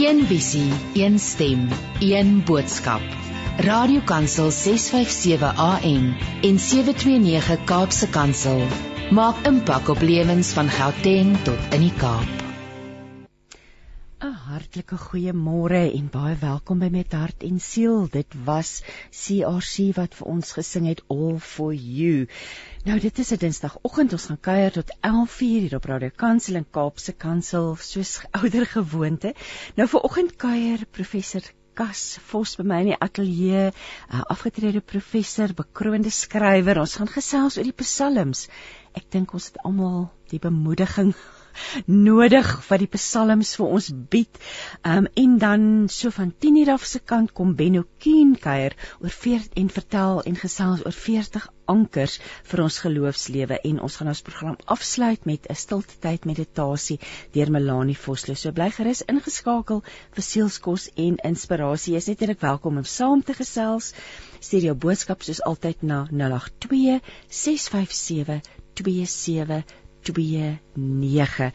Een visie, een stem, een boodskap. Radiokansel 657 AM en 729 Kaapse Kansel maak impak op lewens van Gauteng tot in die Kaap. 'n Hartlike goeiemôre en baie welkom by Met Hart en Siel. Dit was CRC wat vir ons gesing het All for You. Nou dit is 'n Dinsdagoggend, ons gaan kuier tot 11:00 hier op Radio Kansel in Kaapse Kansel, soos ouer gewoonte. Nou vir oggend kuier professor Kas Vos by my in die ateljee, 'n afgetrede professor, bekroonde skrywer. Ons gaan gesels oor die psalms. Ek dink ons het almal die bemoediging nodig wat die psalms vir ons bied. Um en dan so van 10:00 af se kant kom Benno Keen kuier oor 40 en vertel en gesels oor 40 ankers vir ons geloofslewe en ons gaan ons program afsluit met 'n stilte tyd meditasie deur Melanie Vosloo. So bly gerus ingeskakel vir sielskos en inspirasie. Jy is net welkom om saam te gesels. Stuur jou boodskap soos altyd na 082 657 27 29.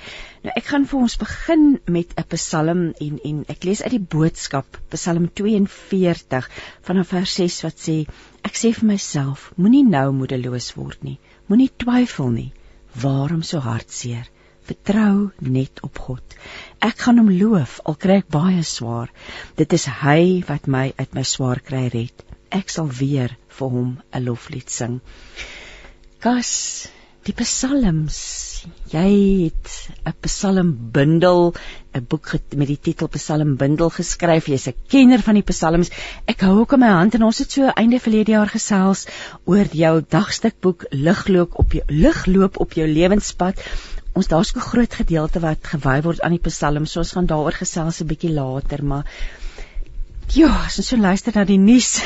Nou ek gaan vir ons begin met 'n Psalm en en ek lees uit die boodskap Psalm 42 vanaf vers 6 wat sê ek sê vir myself moenie nou moedeloos word nie. Moenie twyfel nie. Waarom so hartseer? Vertrou net op God. Ek gaan hom loof al kry ek baie swaar. Dit is hy wat my uit my swaar kry red. Ek sal weer vir hom 'n loflied sing. Kas die psalms. Jy het 'n psalmbundel 'n boek met die titel psalmbundel geskryf. Jy's 'n kenner van die psalms. Ek hou ook in my hand en ons het so einde verlede jaar gesels oor jou dagstukboek ligloop op jou ligloop op jou lewenspad. Ons daar's 'n groot gedeelte wat gewy word aan die psalms. So ons gaan daaroor gesels 'n bietjie later maar Ja, as ons so luister na die nuus.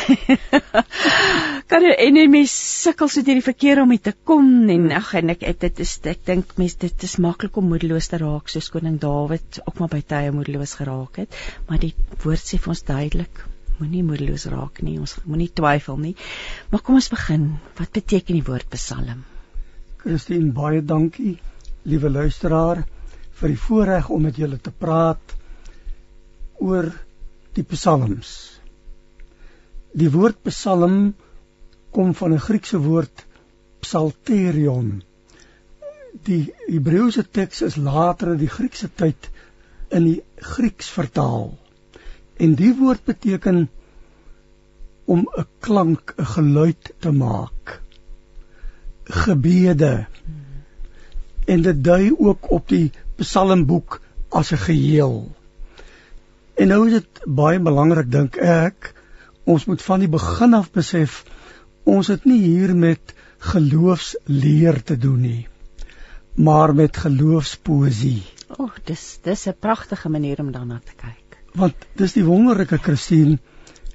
kan en en mens sukkel so deur die verkeer om dit te kom en ag en ek dit is ek dink mens dit is maklik om moedeloos te raak soos koning Dawid ook maar by tye moedeloos geraak het, maar die woord sê vir ons duidelik moenie moedeloos raak nie, ons moenie twyfel nie. Maar kom ons begin. Wat beteken die woord Psalm? Christine, baie dankie, liewe luisteraar, vir die voorreg om met julle te praat oor die psalms. Die woord psalm kom van 'n Griekse woord psalterion. Die Hebreëse teks is later in die Griekse tyd in die Grieks vertaal. En die woord beteken om 'n klank, 'n geluid te maak. Gebede. En dit dui ook op die psalmboek as 'n geheel. En nou is dit baie belangrik dink ek, ons moet van die begin af besef ons het nie hier met geloofsleer te doen nie, maar met geloofspoesie. O, oh, dis dis 'n pragtige manier om daarna te kyk. Want dis die wonderlike Christine,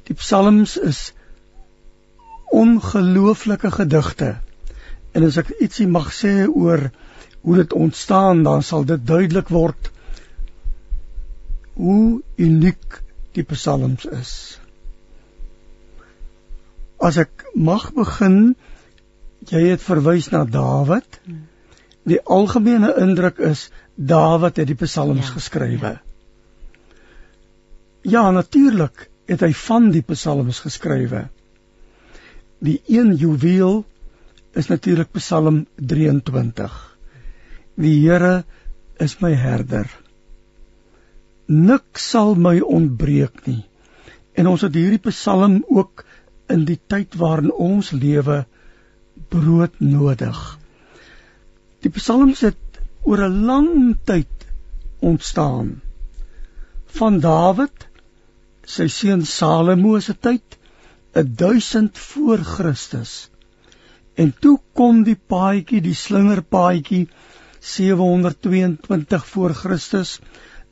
die psalms is ongelooflike gedigte. En as ek ietsie mag sê oor hoe dit ontstaan, dan sal dit duidelik word hoe uniek die psalms is. As ek mag begin, jy het verwys na Dawid. Die algemene indruk is Dawid het die psalms ja, geskrywe. Ja, ja natuurlik het hy van die psalms geskrywe. Die een juweel is natuurlik Psalm 23. Die Here is my herder nik sal my ontbreek nie. En ons het hierdie Psalm ook in die tyd waarin ons lewe brood nodig. Die Psalms het oor 'n lang tyd ontstaan. Van Dawid, sy seun Salomo se tyd, 1000 voor Christus. En toe kom die paadjie, die slingerpaadjie 722 voor Christus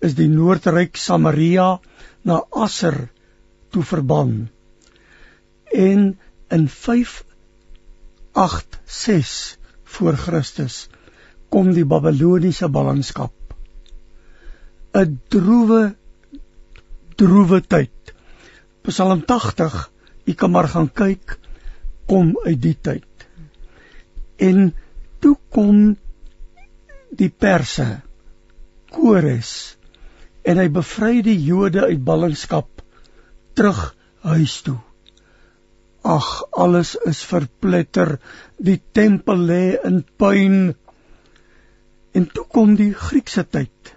is die noordryk Samaria na Asser toe verban. En in 586 voor Christus kom die Babiloniese ballingskap. 'n droewe droewe tyd. Psalm 80, u kan maar gaan kyk, kom uit die tyd. En toe kom die Perse Kores en hy bevry die Jode uit ballingskap terug huis toe. Ag, alles is verpletter. Die tempel lê in puin. En toe kom die Griekse tyd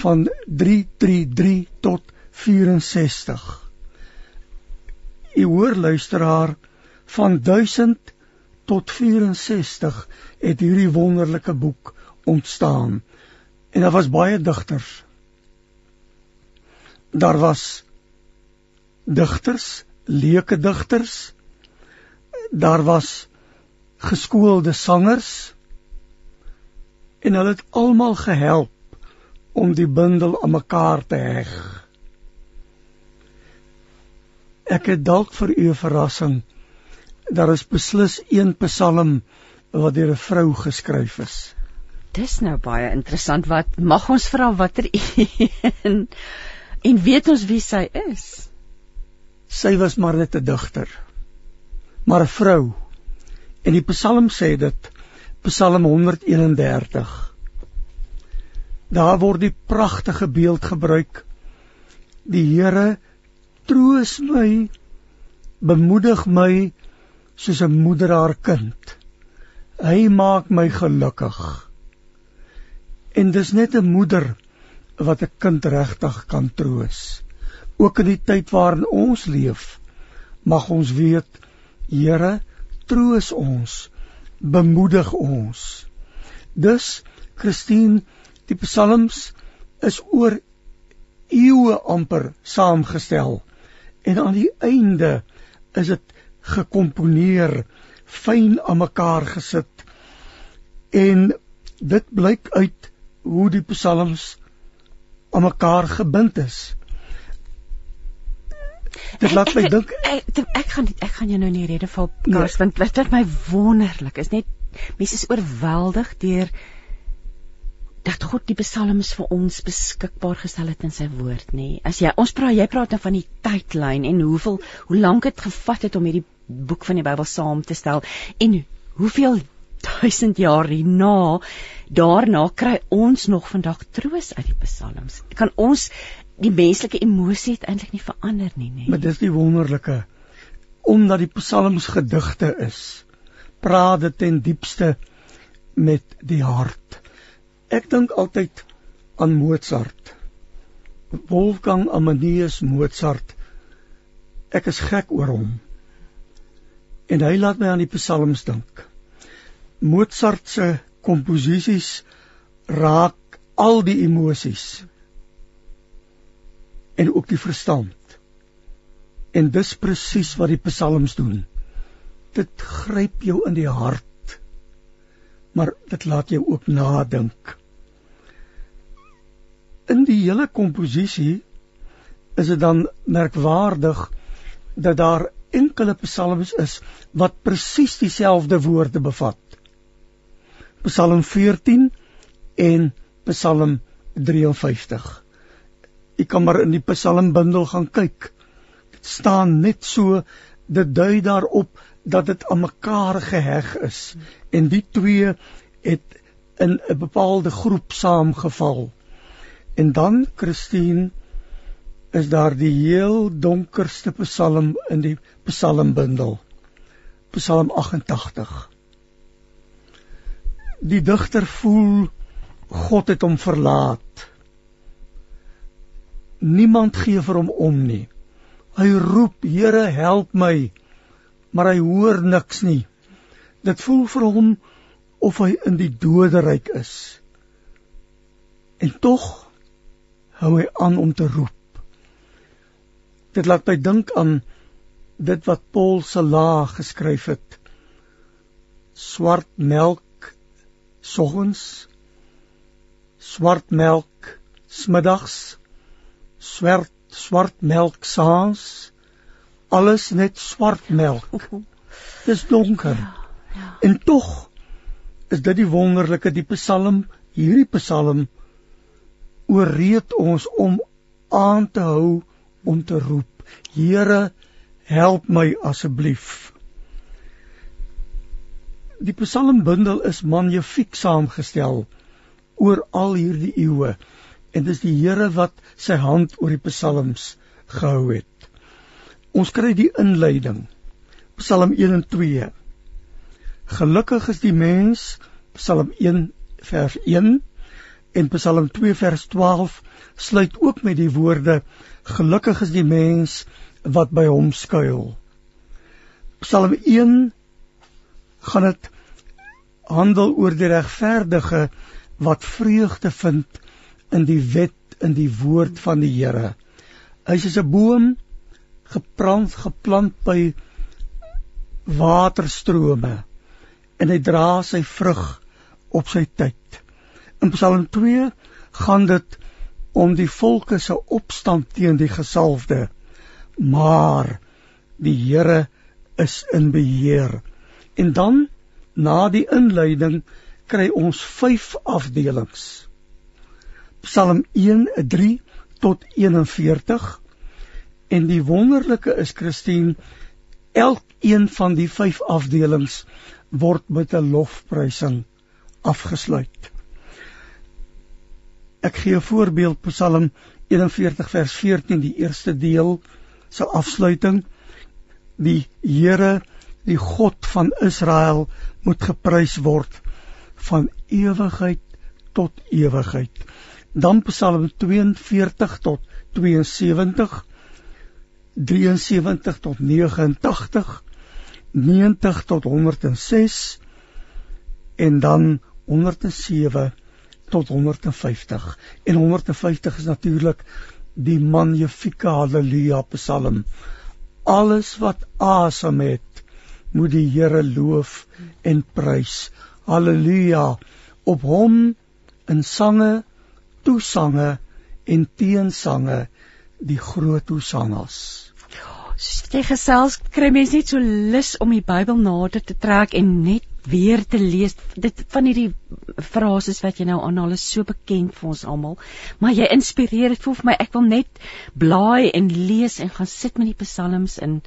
van 333 tot 64. U hoor luisteraar van 1000 tot 64 het hierdie wonderlike boek ontstaan. En daar was baie digters. Daar was digters, leuke digters. Daar was geskoolde sangers en hulle het almal gehelp om die bundel aan mekaar te heg. Ek het dalk vir u 'n verrassing. Daar is beslis een Psalm wat deur 'n vrou geskryf is. Dis nou baie interessant. Wat mag ons vra watter een en weet ons wie sy is? Sy was maar net 'n digter. Maar 'n vrou. En die Psalm sê dit Psalm 131. Daar word die pragtige beeld gebruik. Die Here troos my, bemoedig my soos 'n moeder haar kind. Hy maak my gelukkig. En dis net 'n moeder wat 'n kind regtig kan troos. Ook in die tyd waarin ons leef, mag ons weet, Here, troos ons, bemoedig ons. Dus Christine, die psalms is oor eeue amper saamgestel en aan die einde is dit gekomponeer fyn aan mekaar gesit en dit blyk uit hoe die psalms aan mekaar gebind is dit laat my dink ek, ek ek gaan ek gaan jou nou nie rede val Kars nee. want dit my wonderlik is net mense is oorweldig deur dat God die psalms vir ons beskikbaar gestel het in sy woord nê. As jy ons praat jy praat dan van die tydlyn en hoeveel hoe lank dit gevat het om hierdie boek van die Bybel saam te stel en hoeveel duisend jaar hierna daarna kry ons nog vandag troos uit die psalms. Kan ons die menslike emosie eintlik nie verander nie nê. Maar dis die wonderlike omdat die psalms gedigte is. Praat dit ten diepste met die hart. Ek dink altyd aan Mozart. Wolfgang Amadeus Mozart. Ek is gek oor hom. En hy laat my aan die psalms dink. Mozart se komposisies raak al die emosies en ook die verstand. En dis presies wat die psalms doen. Dit gryp jou in die hart. Maar dit laat jou ook nadink in die hele komposisie is dit dan merkwaardig dat daar enkele psalms is wat presies dieselfde woorde bevat. Psalm 14 en Psalm 53. Jy kan maar in die psalmbundel gaan kyk. Dit staan net so dit dui daarop dat dit aan mekaar geheg is en die twee het in 'n bepaalde groep saamgeval. En dan Christine is daar die heel donkerste psalm in die psalmbundel. Psalm 88. Die digter voel God het hom verlaat. Niemand gee vir hom om nie. Hy roep, Here, help my, maar hy hoor niks nie. Dit voel vir hom of hy in die doderyk is. En tog hou hy aan om te roep. Dit laat my dink aan dit wat Paul Sala geskryf het. Swart melk soggens, swart melk smiddags, swart swart melk saans, alles net swart melk. Dis donker. Ja, ja. En tog is dit die wonderlike die Psalm, hierdie Psalm ooreed ons om aan te hou om te roep Here help my asseblief Die psalmbundel is magnifiek saamgestel oor al hierdie eeue En dis die Here wat sy hand oor die psalms gehou het. Ons kry die inleiding. Psalm 1 en 2. Gelukkig is die mens, Psalm 1 vers 1 en Psalm 2 vers 12 sluit ook met die woorde gelukkig is die mens wat by hom skuil. Psalm 1 gaan dit handel oor die regverdige wat vreugde vind in die wet in die woord van die Here. Hy is 'n boom geplant geplant by waterstrome en hy dra sy vrug op sy tyd. In Psalm 2 gaan dit om die volke se opstand teen die gesalfde. Maar die Here is in beheer. En dan na die inleiding kry ons 5 afdelings. Psalm 1 3 tot 41 en die wonderlike is Christine elkeen van die 5 afdelings word met 'n lofprysing afgesluit. Ek gee 'n voorbeeld Psalm 41 vers 14 die eerste deel se afsluiting die Here die God van Israel moet geprys word van ewigheid tot ewigheid. Dan Psalm 42 tot 72 73 tot 89 90 tot 106 en dan 107 tot 150 en 150 is natuurlik die magnifieke haleluja psalm alles wat asem het moet die Here loof en prys Halleluja op hom in sange, toesange en teensange die groot hosannas. Jy gesels kry mense net so lus om die Bybel nader te trek en net weer te lees. Dit van hierdie frases wat jy nou aanhaal is so bekend vir ons almal, maar jy inspireer dit voel vir my ek wil net blaai en lees en gaan sit met die psalms in.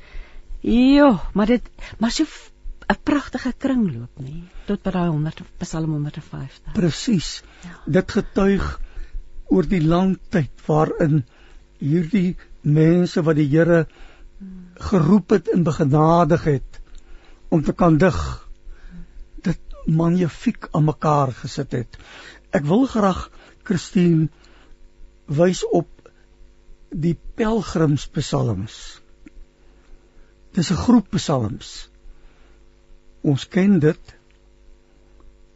Jo, maar dit maar so 'n pragtige kringloop nê tot by daai 100 Psalm 150. Presies. Ja. Dit getuig oor die lang tyd waarin hierdie mense wat die Here geroep het en begenadig het om te kan dig dit magnifiek aan mekaar gesit het. Ek wil graag Christine wys op die pelgrimspsalms. Dis 'n groep psalms. Ons ken dit.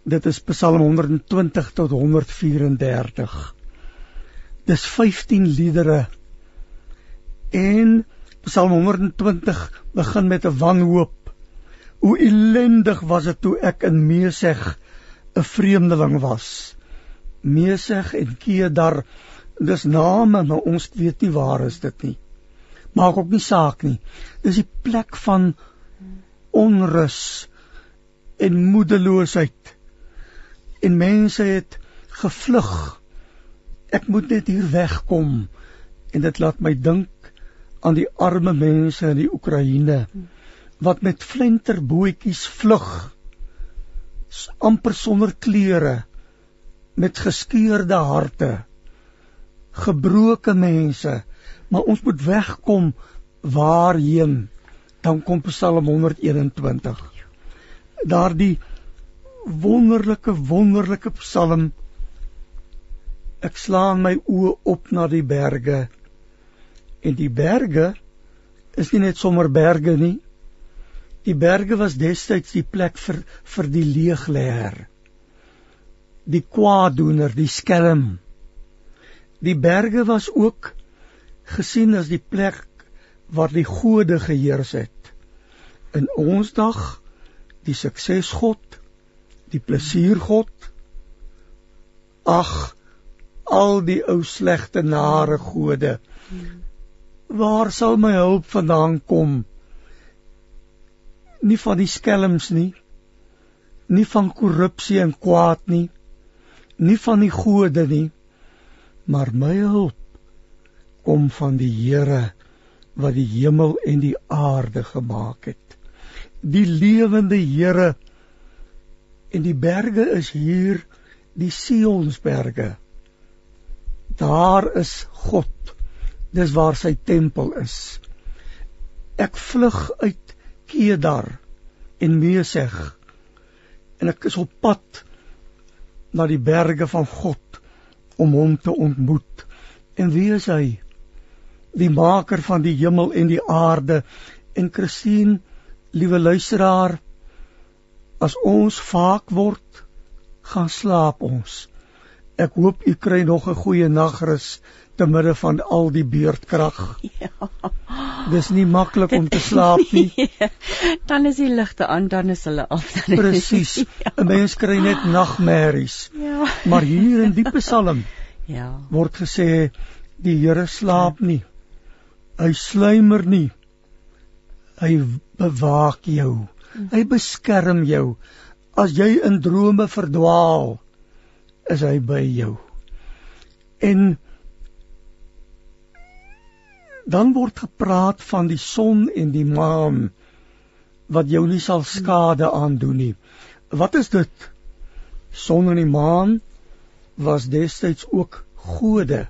Dit is Psalm 120 tot 134. Dis 15 liedere. En Psalm 120 begin met 'n wanhoop. Hoe ellendig was dit toe ek in Meseg 'n vreemdeling was. Meseg en Kedar, dis name, maar ons weet nie waar is dit nie. Maak ook nie saak nie. Dis die plek van onrus en moedeloosheid. En mense het gevlug. Ek moet net hier wegkom. En dit laat my dink aan die arme mense in die Oekraïne wat met flenterbootjies vlug amper sonder klere met geskeurde harte gebroke mense maar ons moet wegkom waarheen? Dan kom Psalm 121 daardie wonderlike wonderlike psalm ek slaan my oë op na die berge. En die berge is nie net sommer berge nie. Die berge was destyds die plek vir vir die leegleer die kwaadoener die skelm. Die berge was ook gesien as die plek waar die gode geheers het in ons dag die suksesgod, die plesiergod. Ag, al die ou slegte nare gode. Waar sal my hulp vandaan kom? Nie van die skelms nie. Nie van korrupsie en kwaad nie. Nie van die gode nie. Maar my hulp kom van die Here wat die hemel en die aarde gemaak het die lewende Here en die berge is hier die Sionsberge Daar is God. Dis waar sy tempel is. Ek vlug uit Kedar en Meseg en ek is op pad na die berge van God om hom te ontmoet. En wie is hy? Die maker van die hemel en die aarde. En Christine, liewe luisteraar, as ons vaak word, gaan slaap ons. Ek hoop u kry nog 'n goeie nagrus te midde van al die beurtkrag. Ja. Dis nie maklik om te slaap nie. Ja. Dan is die ligte aan, dan is hulle af. Presies. Ja. 'n Mens kry net nagmerries. Ja. Maar hier in die Psalm ja. word gesê die Here slaap nie. Hy sluimer nie. Hy bewaak jou. Hy beskerm jou. As jy in drome verdwaal, is hy by jou. En dan word gepraat van die son en die maan wat jou nie sal skade aandoen nie. Wat is dit? Son en die maan was destyds ook gode.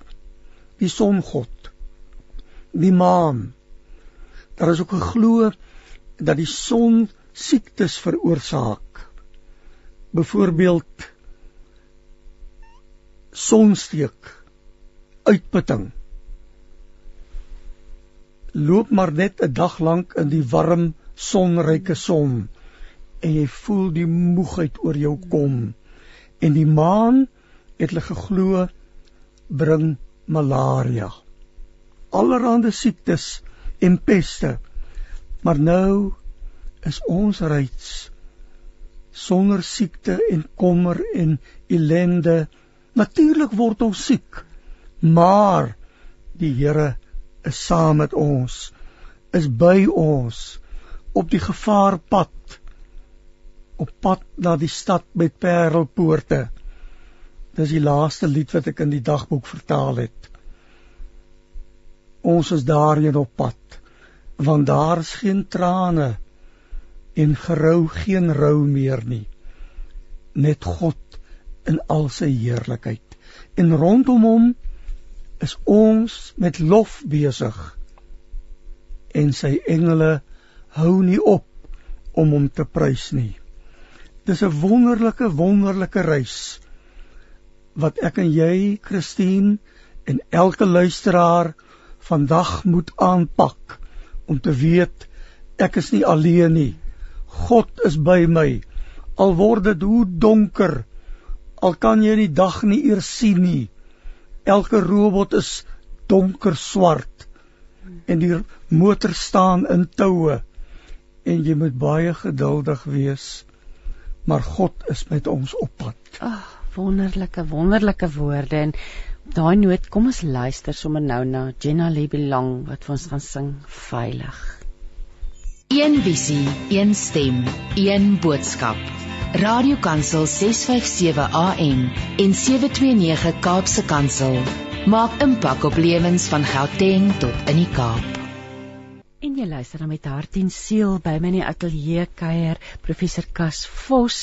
Die songod. Die maan. Daar is ook geglo dat die son siektes veroorsaak. Byvoorbeeld sonsteek uitputting loop maar net 'n dag lank in die warm sonryke son en jy voel die moegheid oor jou kom en die maan het hulle geglo bring malaria allerhande siektes en peste maar nou is ons reeds sonder siekte en kommer en ellende Natuurlik word ons siek, maar die Here is saam met ons, is by ons op die gevaarpad, op pad na die stad met parelpoorte. Dis die laaste lied wat ek in die dagboek vertaal het. Ons is daarheen op pad, want daar is geen trane en gerou geen rou meer nie. Net God in al sy heerlikheid. En rondom hom is ons met lof besig. En sy engele hou nie op om hom te prys nie. Dis 'n wonderlike wonderlike reis wat ek en jy, Christine, en elke luisteraar vandag moet aanpak om te weet ek is nie alleen nie. God is by my. Al word dit hoe donker Al kan jy die dag nie eers sien nie. Elke robot is donker swart en die motor staan in toue en jy moet baie geduldig wees. Maar God is met ons op pad. Ag, oh, wonderlike wonderlike woorde en daai noot kom ons luister sommer nou na Jenna Lebelong wat vir ons gaan sing veilig. Een visie, een stem, een boodskap. Radiokansel 657 AM en 729 Kaapse Kansel maak impak op lewens van Gauteng tot in die Kaap. En jy luister dan met hart en siel by my in die ateljee kuier professor Kas Vos,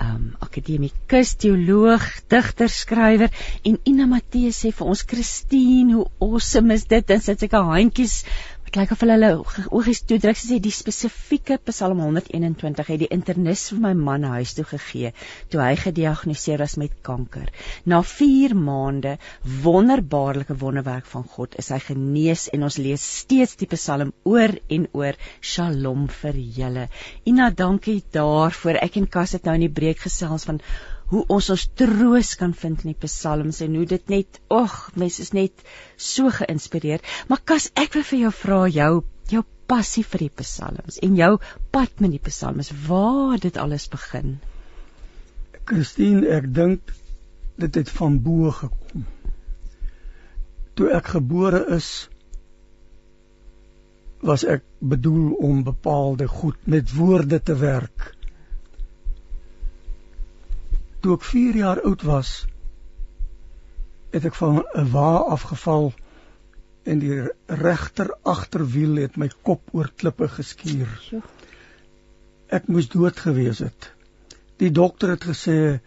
um akademikus, teoloog, digter, skrywer en Ina Matthee sê vir ons Christine, hoe awesome is dit? Dan sit sy ka handjies Dit lyk of hulle hulle oogies toedruk sê die spesifieke Psalm 121 het die internis vir my man huis toe gegee toe hy gediagnoseer is met kanker. Na 4 maande wonderbaarlike wonderwerk van God is hy genees en ons lees steeds die Psalm oor en oor Shalom vir julle. Ina, dankie daarvoor. Ek en Kas het nou in die breek gesels van hoe ons ons troos kan vind in die psalms en hoe dit net ag mense is net so geïnspireer maar kas ek wil vir jou vra jou jou passie vir die psalms en jou pad met die psalms waar dit alles begin? Christine ek dink dit het van bo gekom. Toe ek gebore is was ek bedoel om bepaalde goed met woorde te werk toe ek 4 jaar oud was, het ek van 'n wa afgeval en die regter agterwiel het my kop oor klippe geskuur. Ek moes dood gewees het. Die dokter het gesê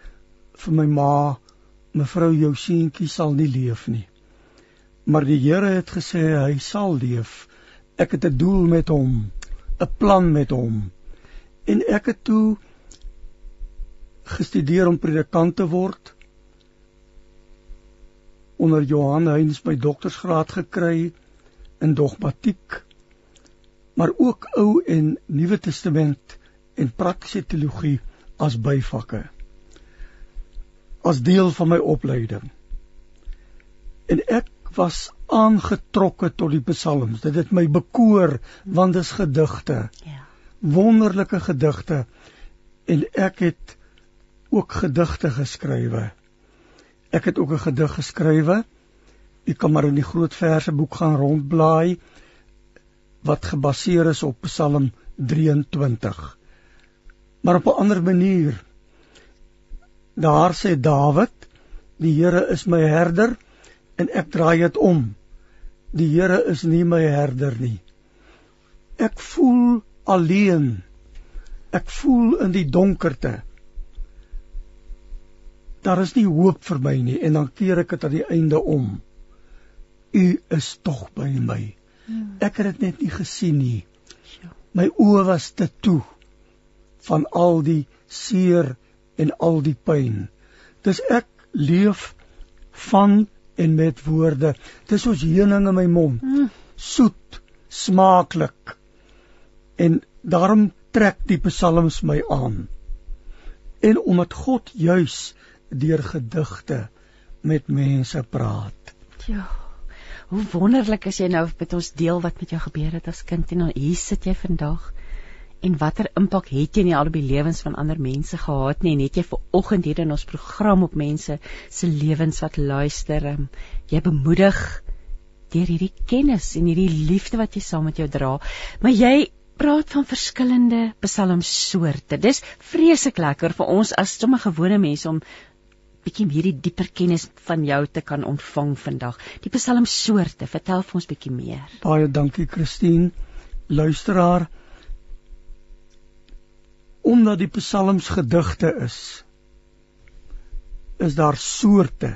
vir my ma, mevrou jou seentjie sal nie leef nie. Maar die Here het gesê hy sal leef. Ek het 'n doel met hom, 'n plan met hom. En ek het toe gestudeer om predikant te word. Onder Johan Heinz my doktorsgraad gekry in dogmatiek, maar ook Ou en Nuwe Testament en praktiese teologie as byvakke as deel van my opleiding. En ek was aangetrokke tot die psalms. Dit het my bekoor want dit is gedigte. Ja. Wonderlike gedigte en ek het ook gedigte geskrywe. Ek het ook 'n gedig geskrywe. Ek kan maar in die groot verse boek gaan rondblaai wat gebaseer is op Psalm 23. Maar op 'n ander manier Daar sê Dawid: Die Here is my herder en ek draai dit om. Die Here is nie my herder nie. Ek voel alleen. Ek voel in die donkerte. Daar is nie hoop vir my nie en dan keer ek dit aan die einde om. U is tog by my. Hmm. Ek het dit net nie gesien nie. My oë was te toe van al die seer en al die pyn. Dis ek leef van en met woorde. Dis soos heuning in my mond. Mm. Soet, smaaklik. En daarom trek die psalms my aan. En omdat God juis deur gedigte met mense praat. Ja. Hoe wonderlik is jy nou met ons deel wat met jou gebeur het as kind en nou hier sit jy vandag en watter impak het jy nie al op die lewens van ander mense gehad nie en het jy ver oggend hier in ons program op mense se lewens wat luister um, jy bemoedig deur hierdie kennis en hierdie liefde wat jy saam met jou dra maar jy praat van verskillende psalmsoorte dis vreeslik lekker vir ons as sommer gewone mense om bietjie hierdie dieper kennis van jou te kan ontvang vandag. Die psalmsoorte vertel vir ons bietjie meer. Baie dankie Christine. Luisteraar omdat die psalms gedigte is is daar soorte.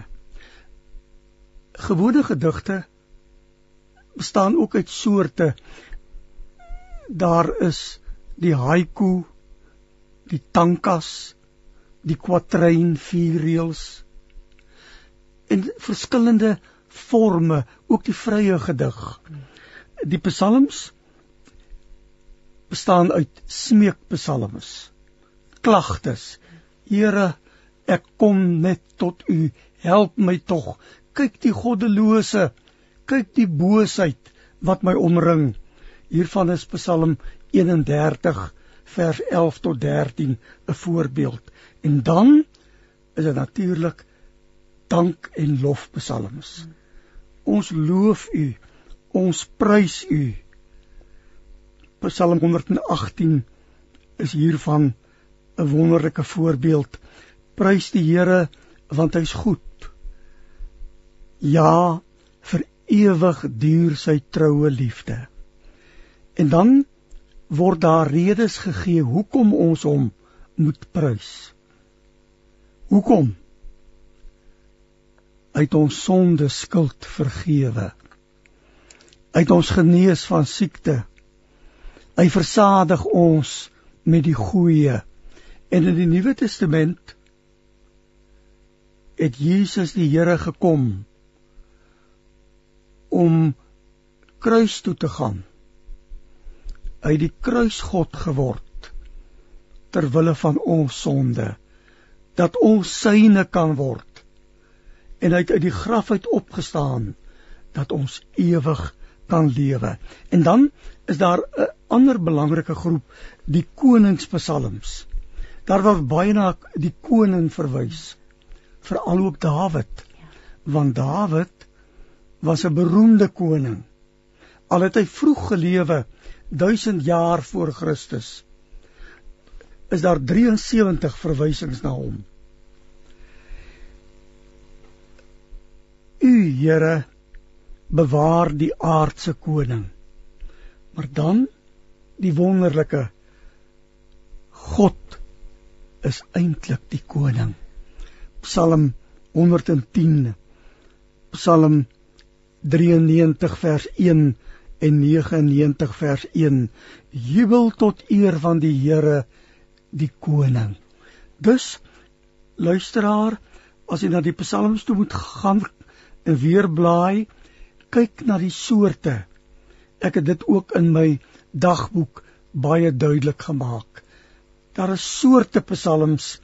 Gewone gedigte bestaan ook uit soorte. Daar is die haiku die tankas die kwatryn vier reëls in verskillende forme ook die vrye gedig die psalms bestaan uit smeekpsalms, klagtes. Here, ek kom net tot U. Help my tog. Kyk die goddelose, kyk die boosheid wat my omring. Hiervan is Psalm 31 vers 11 tot 13 'n voorbeeld. En dan is dit natuurlik dank en lof psalms. Ons loof U, ons prys U. Psalm 118 is hiervan 'n wonderlike voorbeeld. Prys die Here want hy's goed. Ja, vir ewig duur sy troue liefde. En dan word daar redes gegee hoekom ons hom moet prys. Hoekom? Uit ons sonde skuld vergewe. Uit ons genees van siekte Hy versadig ons met die goeie. En in die Nuwe Testament het Jesus die Here gekom om kruis toe te gaan. Uit die kruis God geword ter wille van ons sonde dat ons syne kan word en uit uit die graf uit opgestaan dat ons ewig kan lewe. En dan is daar 'n ander belangrike groep, die koningspsalms. Daar word baie na die koning verwys, veral ook Dawid. Want Dawid was 'n beroemde koning. Al het hy vroeg gelewe, 1000 jaar voor Christus. Is daar 73 verwysings na hom. U Here bewaar die aardse koning. Maar dan die wonderlike God is eintlik die koning. Psalm 110 Psalm 93 vers 1 en 99 vers 1 jubel tot eer van die Here die koning. Dus luisteraar, as jy na die psalms toe moet gaan en weer blaai, kyk na die soorte. Ek het dit ook in my dagboek baie duidelik gemaak. Daar is soorte psalms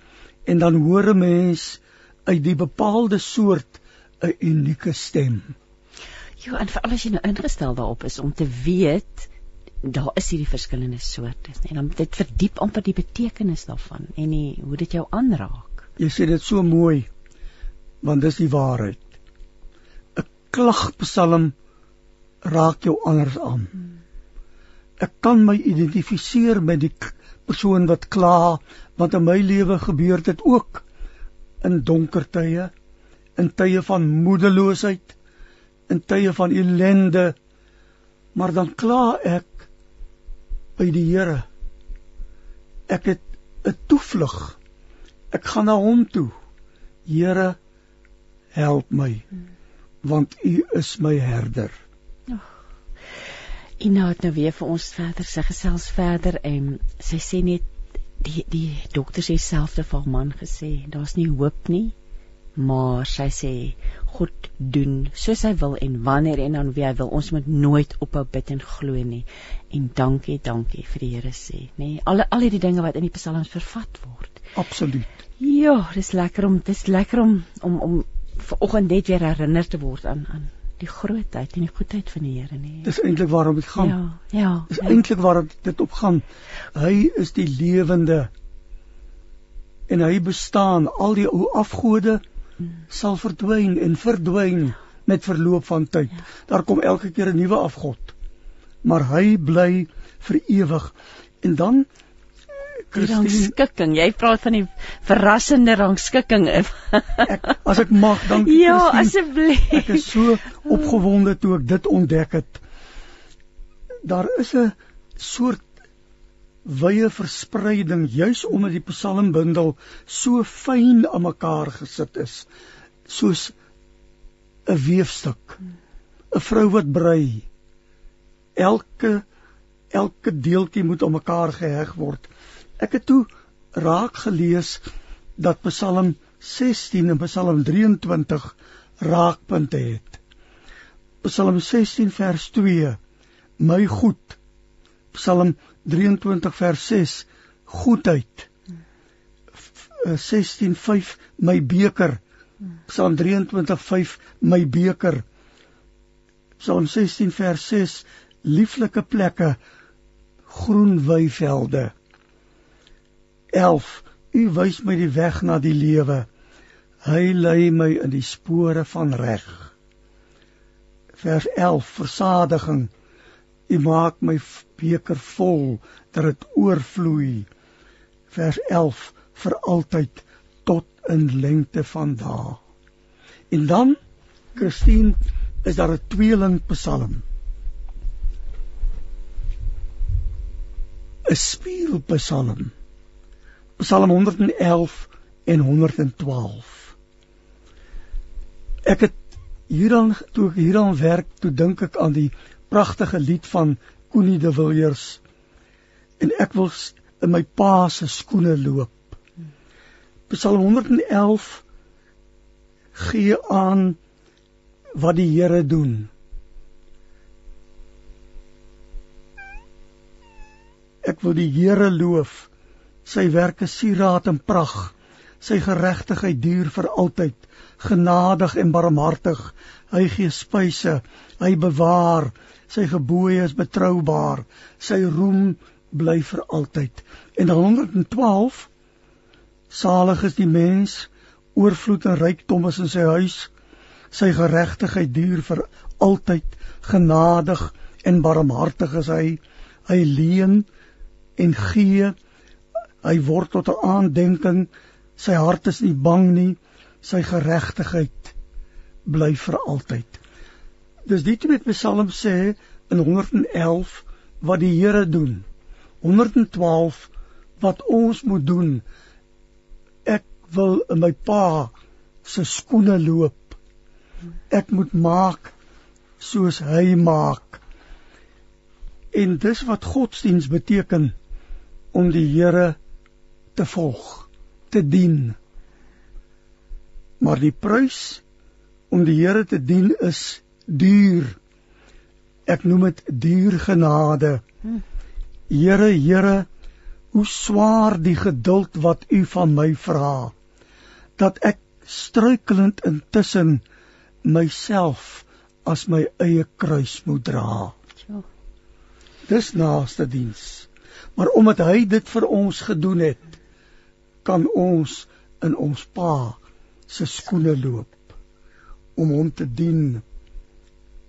en dan hoor 'n mens uit die bepaalde soort 'n unieke stem. Ja, en veral as jy nou ingestel daarop is om te weet daar is hierdie verskillende soorte en dan dit verdiep amper die betekenis daarvan en die, hoe dit jou aanraak. Jy sê dit so mooi want dis die waarheid. 'n Klagpsalm raak jou anders aan. Ek kan my identifiseer met die persoon wat kla want in my lewe gebeur dit ook in donker tye in tye van moedeloosheid in tye van ellende maar dan kla ek by die Here. Ek het 'n toevlug. Ek gaan na hom toe. Here help my want u is my herder. Ina het nou weer vir ons verder sy gesels verder en sy sê net die die dokter sê self te vir man gesê daar's nie hoop nie. Maar sy sê God doen soos hy wil en wanneer en dan wie hy wil ons moet nooit ophou bid en glo nie en dankie dankie vir die Here sê nê al al die dinge wat in die psalms vervat word absoluut ja dis lekker om dis lekker om om om vanoggend net weer herinner te word aan aan die grootheid en die goedheid van die Here nie. Dis eintlik waarom dit gaan. Ja, ja. Dis ja. eintlik waarom dit op gaan. Hy is die lewende en hy bestaan. Al die ou afgode. Sal verdwyn en verdwyn met verloop van tyd. Ja. Daar kom elke keer 'n nuwe afgod. Maar hy bly vir ewig. En dan die rangskikking. Jy praat van die verrassende rangskikking. ek as ek mag, dankie Ja, asseblief. Ek is so opgewonde toe ek dit ontdek het. Daar is 'n soort wye verspreiding juis omdat die psalmbundel so fyn aan mekaar gesit is. Soos 'n weefstuk. 'n Vrou wat brei. Elke elke deeltjie moet aan mekaar geheg word. Ek het toe raak gelees dat Psalm 16 en Psalm 23 raakpunte het. Psalm 16 vers 2: My goed. Psalm 23 vers 6: Goedheid. 16:5 My beker. Psalm 23:5 My beker. Psalm 16 vers 6 Lieflike plekke, groen weivelde. 11 U wys my die weg na die lewe. Hy lei my in die spore van reg. Vers 11 Versadiging. U maak my beker vol dat dit oorvloei. Vers 11 vir altyd tot in lengte van dae. En dan Christine is daar 'n tweeling Psalm. 'n Spieelpsalm. Psalm 111 en 112. Ek het hierdan toe ek hierdan werk, toe dink ek aan die pragtige lied van Koenie de Villiers. En ek wil in my pa se skoene loop. Psalm 111 gee aan wat die Here doen. Ek wil die Here loof. Sy werke sieraad en prag sy geregtigheid duur vir altyd. Genadig en barmhartig. Hy gee spyse. Hy bewaar sy gebooie is betroubaar sy roem bly vir altyd en 112 salig is die mens oorvloed en rykdom is in sy huis sy geregtigheid duur vir altyd genadig en barmhartig is hy hy leen en gee Hy word tot 'n aandenking. Sy hart is nie bang nie. Sy geregtigheid bly vir altyd. Dis dit met Psalm sê in 111 wat die Here doen. 112 wat ons moet doen. Ek wil in my pa se skoene loop. Ek moet maak soos hy maak. En dis wat godsdiens beteken om die Here te volg, te dien. Maar die prys om die Here te dien is duur. Ek noem dit duur genade. Hm. Here, Here, hoe swaar die geduld wat U van my vra dat ek struikelend intussen myself as my eie kruis moet dra. Dis naaste diens. Maar omdat hy dit vir ons gedoen het, kan ons in ons Pa se skoene loop om hom te dien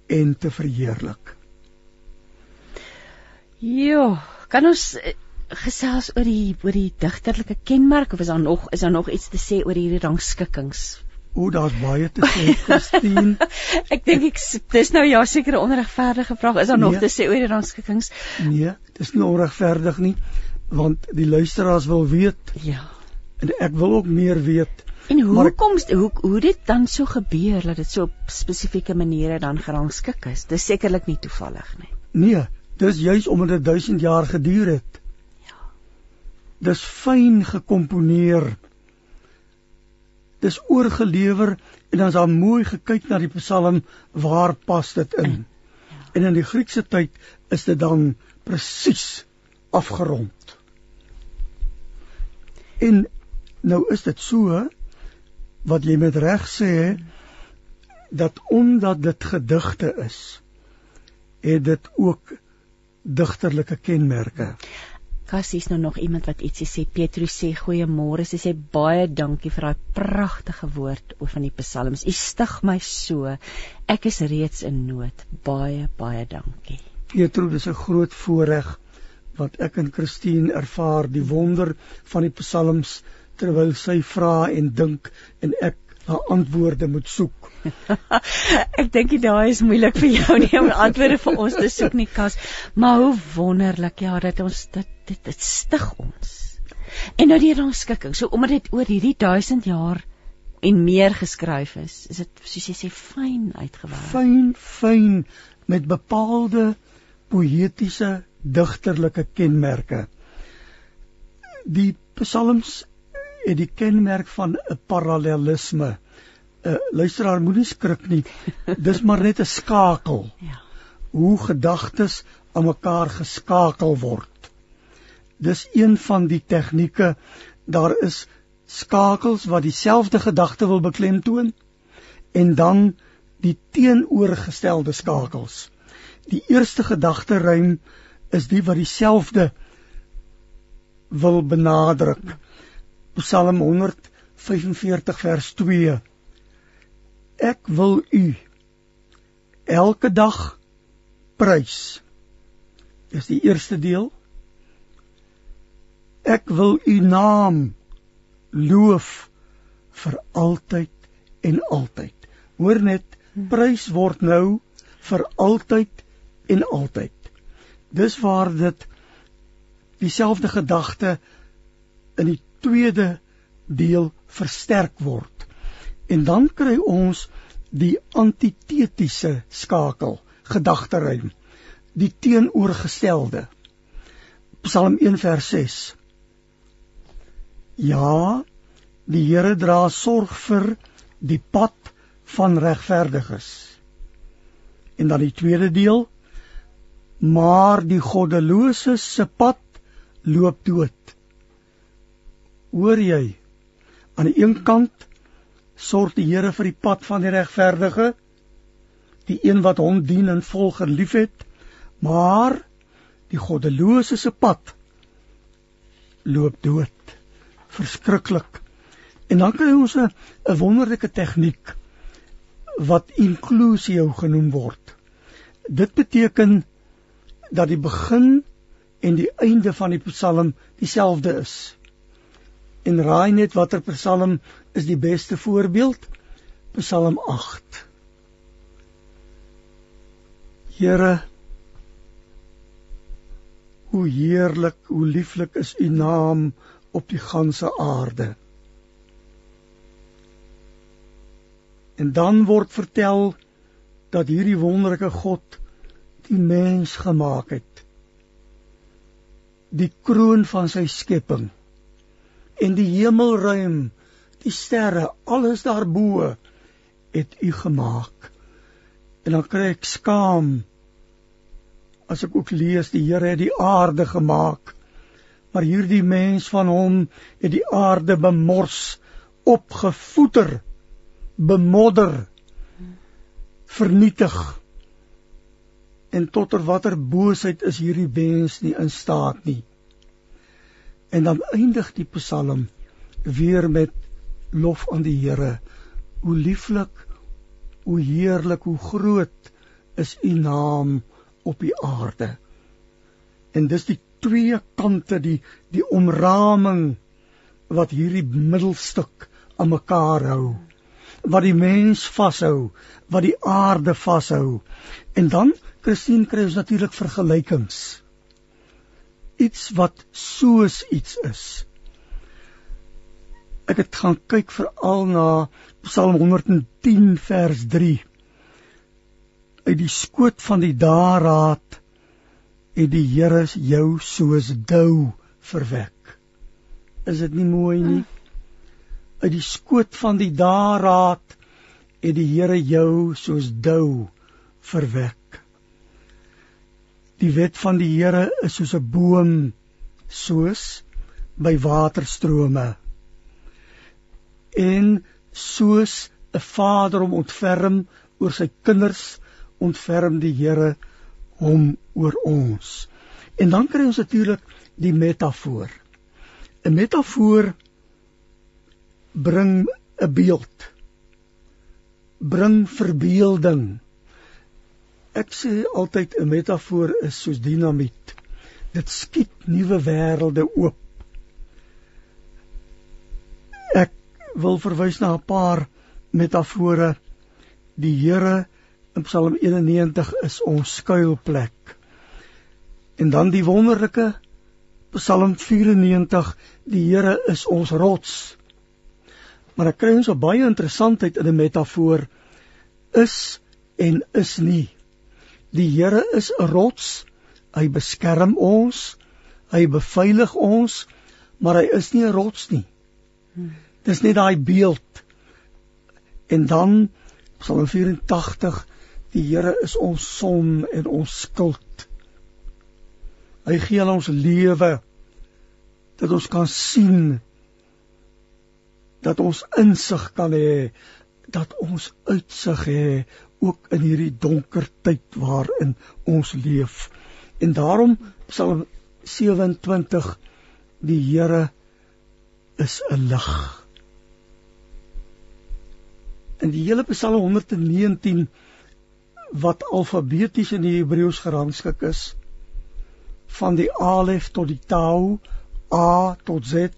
en te verheerlik. Ja, kan ons eh, gesels oor die oor die digterlike kenmerk of is daar nog is daar nog iets te sê oor hierdie rangskikkings? O, daar's baie te sê, Christine. ek dink ek dis nou ja seker 'n onregverdige vraag. Is daar nog nee, te sê oor die rangskikkings? Nee, dis nie onregverdig nie, want die luisteraars wil weet. Ja. En ek wil ook meer weet. En hoe kom hoe hoe dit dan so gebeur dat dit so op spesifieke maniere dan gerangskik is? Dis sekerlik nie toevallig nie. Nee, dis juis omdat dit 1000 jaar geduur het. Ja. Dis fyn gekomponeer dis oorgelewer en dan is daar mooi gekyk na die Psalm waar pas dit in. Ja. En in die Griekse tyd is dit dan presies afgerond. En nou is dit so wat jy met reg sê dat omdat dit gedigte is, het dit ook digterlike kenmerke. Kassies nou nog iemand wat ietsie sê. Petrus sê goeiemôre. Sy sê baie dankie vir daai pragtige woord oor van die psalms. U stig my so. Ek is reeds in nood. Baie baie dankie. Petrus, dis 'n groot voorreg wat ek en Christine ervaar die wonder van die psalms terwyl sy vra en dink en ek na antwoorde moet soek. ek dink dit daai is moeilik vir jou nie om antwoorde vir ons te soek nie, Kas. Maar hoe wonderlik ja dat ons dit dit, dit stig ons. En nou die rangskikking. So omdat dit oor hierdie 1000 jaar en meer geskryf is, is dit soos jy sê fyn uitgewerk. Fyn, fyn met bepaalde poëtiese digterlike kenmerke. Die psalms het die kenmerk van 'n parallelisme. uh, Luisteraar moenie skrik nie. Dis maar net 'n skakel. Ja. Hoe gedagtes aan mekaar geskakel word. Dis een van die tegnieke. Daar is skakels wat dieselfde gedagte wil beklemtoon en dan die teenoorgestelde skakels. Die eerste gedagte ruim is die wat dieselfde wil benadruk. Psalm 145 vers 2 Ek wil u elke dag prys. Dis die eerste deel. Ek wil u naam loof vir altyd en altyd. Hoor net, prys word nou vir altyd en altyd. Dis waar dit dieselfde gedagte in die tweede deel versterk word. En dan kry ons die antitetiese skakel, gedagteruim, die teenoorgestelde. Psalm 1 vers 6. Ja, die Here dra sorg vir die pad van regverdiges. En dan die tweede deel, maar die goddelose se pad loop dood. Hoor jy? Aan die een kant sorg die Here vir die pad van die regverdige, die een wat hom dien en volg en liefhet, maar die goddelose se pad loop dood. Verskriklik. En dan kry ons 'n wonderlike tegniek wat inklusio genoem word. Dit beteken dat die begin en die einde van die Psalm dieselfde is. En raai net watter Psalm is die beste voorbeeld? Psalm 8. Here Hoe heerlik, hoe lieflik is u naam op die ganse aarde. En dan word vertel dat hierdie wonderlike God die mens gemaak het. Die kroon van sy skepping en die hemelruim, die sterre, alles daarbo het u gemaak. En dan kry ek skaam as ek ook lees die Here het die aarde gemaak. Maar hierdie mens van hom het die aarde bemors, opgevoeter, bemodder, vernietig en totter watter boosheid is hierdie mens nie in staat nie. En dan eindig die Psalm weer met lof aan die Here. Hoe lieflik, hoe heerlik, hoe groot is u naam op die aarde. En dis die twee kante die die omraming wat hierdie middelstuk aan mekaar hou wat die mens vashou, wat die aarde vashou. En dan Christine kry ons natuurlik vergelykings. Iets wat soos iets is. Ek het gaan kyk veral na Psalm 110 vers 3. Uit die skoot van die daarraad het die Here jou soos dou verwek. Is dit nie mooi nie? Uit die skoot van die daarraad het die Here jou soos dou verwek. Die wet van die Here is soos 'n boom soos by waterstrome. En soos 'n vader hom ontferm oor sy kinders, ontferm die Here hom oor ons. En dan kry ons natuurlik die metafoor. 'n Metafoor bring 'n beeld. Bring verbeelding. Ek sê altyd 'n metafoor is soos dinamiet. Dit skiet nuwe wêrelde oop. Ek wil verwys na 'n paar metafore. Die Here in Psalm 91 is ons skuilplek. En dan die wonderlike Psalm 94, die Here is ons rots. Maar ek kry ons 'n baie interessantheid in 'n metafoor is en is nie. Die Here is 'n rots. Hy beskerm ons. Hy beveilig ons, maar hy is nie 'n rots nie. Dis net daai beeld. En dan Psalm 84, die Here is ons son en ons skild. Hy gee aan ons lewe dat ons kan sien dat ons insig kan hê dat ons uitsig hê ook in hierdie donker tyd waarin ons leef. En daarom Psalm 27 die Here is 'n lig. In die hele Psalm 119 wat alfabeties in die Hebreëus gerangskik is van die alef tot die tau a tot z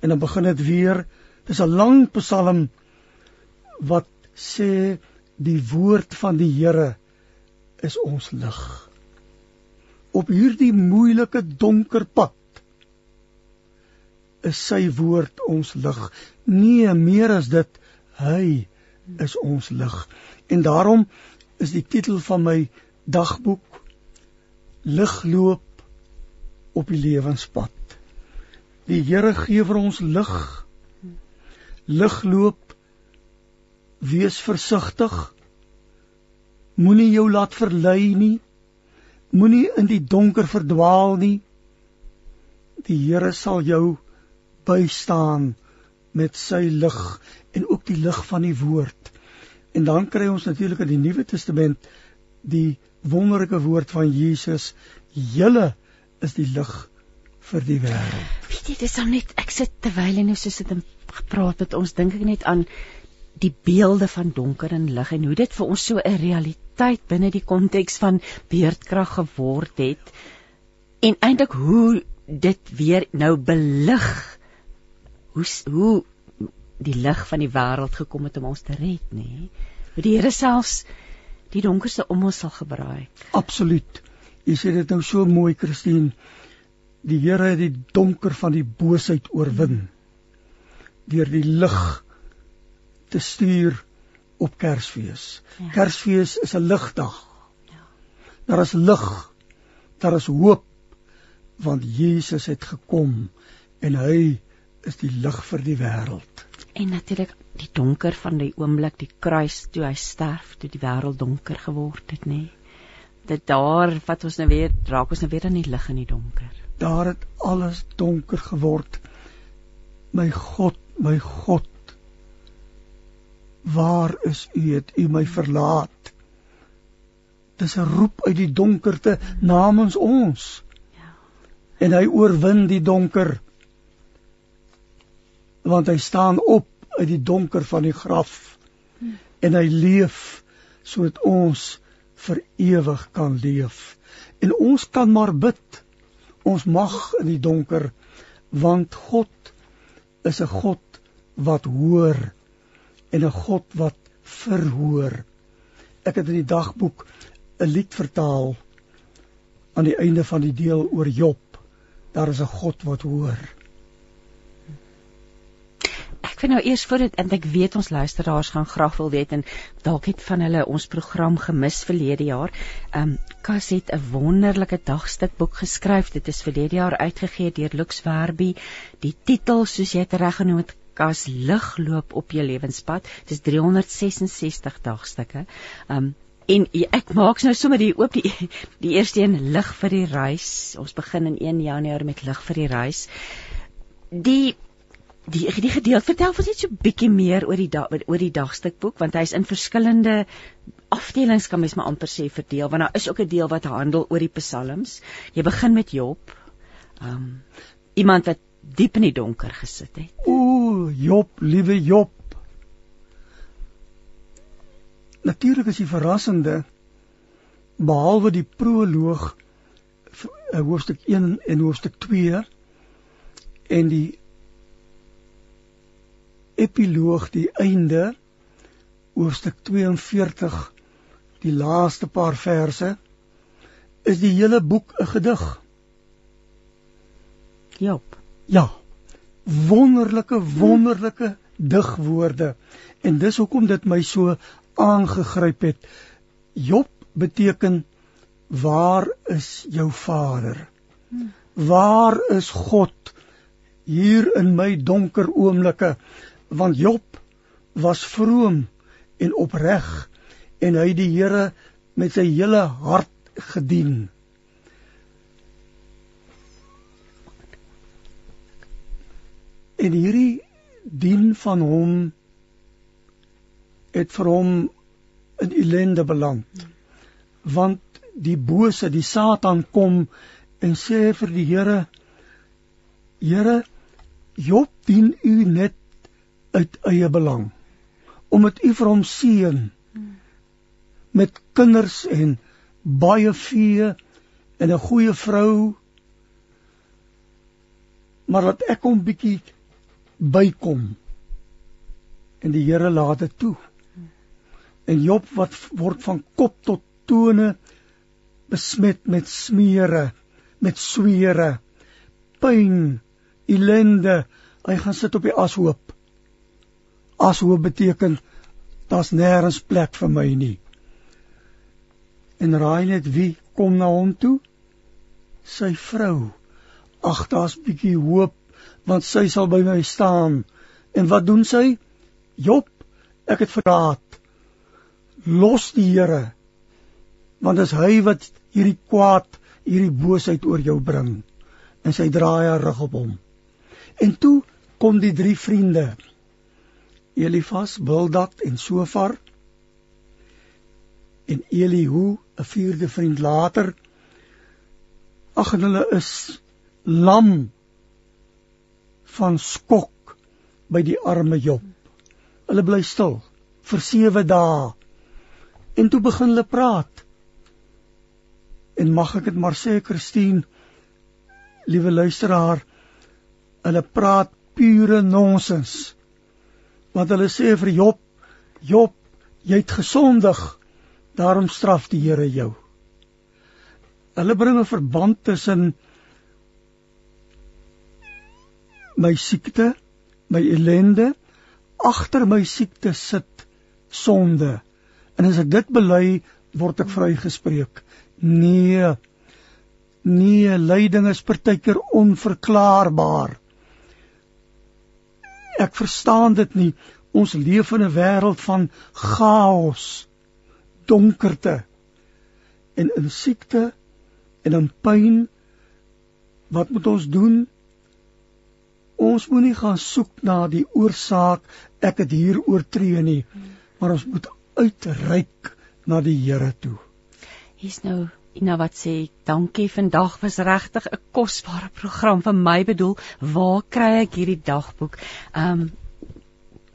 en dan begin dit weer dis 'n lang psalm wat sê die woord van die Here is ons lig. Op hierdie moeilike donker pad is sy woord ons lig. Nee, meer as dit, hy is ons lig. En daarom is die titel van my dagboek Ligloop op die lewenspad. Die Here gee vir ons lig. Ligloop Wees versigtig. Moenie jou laat verlei nie. Moenie in die donker verdwaal nie. Die Here sal jou bystaan met sy lig en ook die lig van die woord. En dan kry ons natuurlik in die Nuwe Testament die wonderlike woord van Jesus: "Julle is die lig vir die wêreld." Weet jy, dis dan net ek sit terwyl jy nou so sit en gepraat het, ons dink ek net aan die beelde van donker en lig en hoe dit vir ons so 'n realiteit binne die konteks van beerdkrag geword het en eintlik hoe dit weer nou belig hoe hoe die lig van die wêreld gekom het om ons te red nê? Hoe die Here selfs die donkerste om ons sal gebruik absoluut. Jy sê dit nou so mooi Christine. Die Here het die donker van die boosheid oorwin. Deur die lig te stuur op Kersfees. Ja. Kersfees is 'n ligdag. Ja. Daar is lig. Daar is hoop want Jesus het gekom en hy is die lig vir die wêreld. En natuurlik die donker van die oomblik die kruis toe hy sterf, toe die wêreld donker geword het, nê. Nee. Dit daar wat ons nou weer raak ons nou weer aan die lig in die donker. Daar het alles donker geword. My God, my God, Waar is u het u my verlaat? Dis 'n roep uit die donkerte namens ons. Ja. En hy oorwin die donker. Want hy staan op uit die donker van die graf. Hm. En hy leef sodat ons vir ewig kan leef. En ons kan maar bid. Ons mag in die donker want God is 'n God wat hoor en 'n God wat verhoor. Ek het in die dagboek 'n lied vertaal aan die einde van die deel oor Job. Daar is 'n God wat hoor. Ek vind nou eers voor dit en ek weet ons luisteraars gaan graag wil weet en dalk het van hulle ons program gemis verlede jaar. Ehm um, Kas het 'n wonderlike dagstukboek geskryf. Dit is verlede jaar uitgegee deur Lux Werby. Die titel soos jy dit reg genoem het, as lig loop op jou lewenspad. Dis 366 dagstukke. Um en ek maak nou sommer hier oop die die eerste een lig vir die reis. Ons begin in 1 Januarie met lig vir die reis. Die die die gedeelte vertel ons net so bietjie meer oor die da, oor die dagstukboek want hy's in verskillende afdelings kan mens maar amper sê verdeel want daar is ook 'n deel wat handel oor die psalms. Jy begin met Job. Um iemand wat diep in die donker gesit het. O, Job, liewe Job. Natuurlik is die verrassende behalwe die proloog eh, hoofstuk 1 en hoofstuk 2 en die epiloog die einde hoofstuk 42 die laaste paar verse is die hele boek 'n gedig. Job Ja. Wonderlike wonderlike digwoorde. En dis hoekom dit my so aangegryp het. Job beteken waar is jou Vader? Waar is God hier in my donker oomblikke? Want Job was vroom en opreg en hy die Here met sy hele hart gedien. En hierdie dien van hom het vir hom in ellende beland. Want die bose, die Satan kom en sê vir die Here: Here, Job dien u net uit eie belang omdat u vir hom seën met kinders en baie vee en 'n goeie vrou maar dat ek hom bietjie bykom. En die Here laat dit toe. En Job wat word van kop tot tone besmet met smeere, met swere, pyn, ellende. Hy gaan sit op die ashoop. Ashoop beteken daar's nêrens plek vir my nie. En raai net wie kom na hom toe? Sy vrou. Ag, daar's bietjie hoop want sy sal by my staan. En wat doen sy? Job, ek het verraad. Los die Here. Want dis hy wat hierdie kwaad, hierdie boosheid oor jou bring. En sy draai haar rug op hom. En toe kom die drie vriende. Elifas, Bildad en Sofar. En Elihu, 'n vierde vriend later. Ag hulle is lam van skok by die arme Job. Hulle bly stil vir 7 dae. En toe begin hulle praat. En mag ek dit maar sê, Christine, liewe luisteraar, hulle praat pure nonsens. Want hulle sê vir Job, Job, jy het gesondig, daarom straf die Here jou. Hulle bring 'n verband tussen my siekte, my ellende, agter my siekte sit sonde. En as ek dit bely, word ek vrygespreek. Nee. Nee, lyding is partykeer onverklaarbaar. Ek verstaan dit nie. Ons leef in 'n wêreld van chaos, donkerte en in siekte en in pyn. Wat moet ons doen? Ons moenie gaan soek na die oorsaak ek het hier oortree nie, maar ons moet uitreik na die Here toe. Hier's nou Ina wat sê dankie vandag was regtig 'n kosbare program vir my bedoel. Waar kry ek hierdie dagboek? Um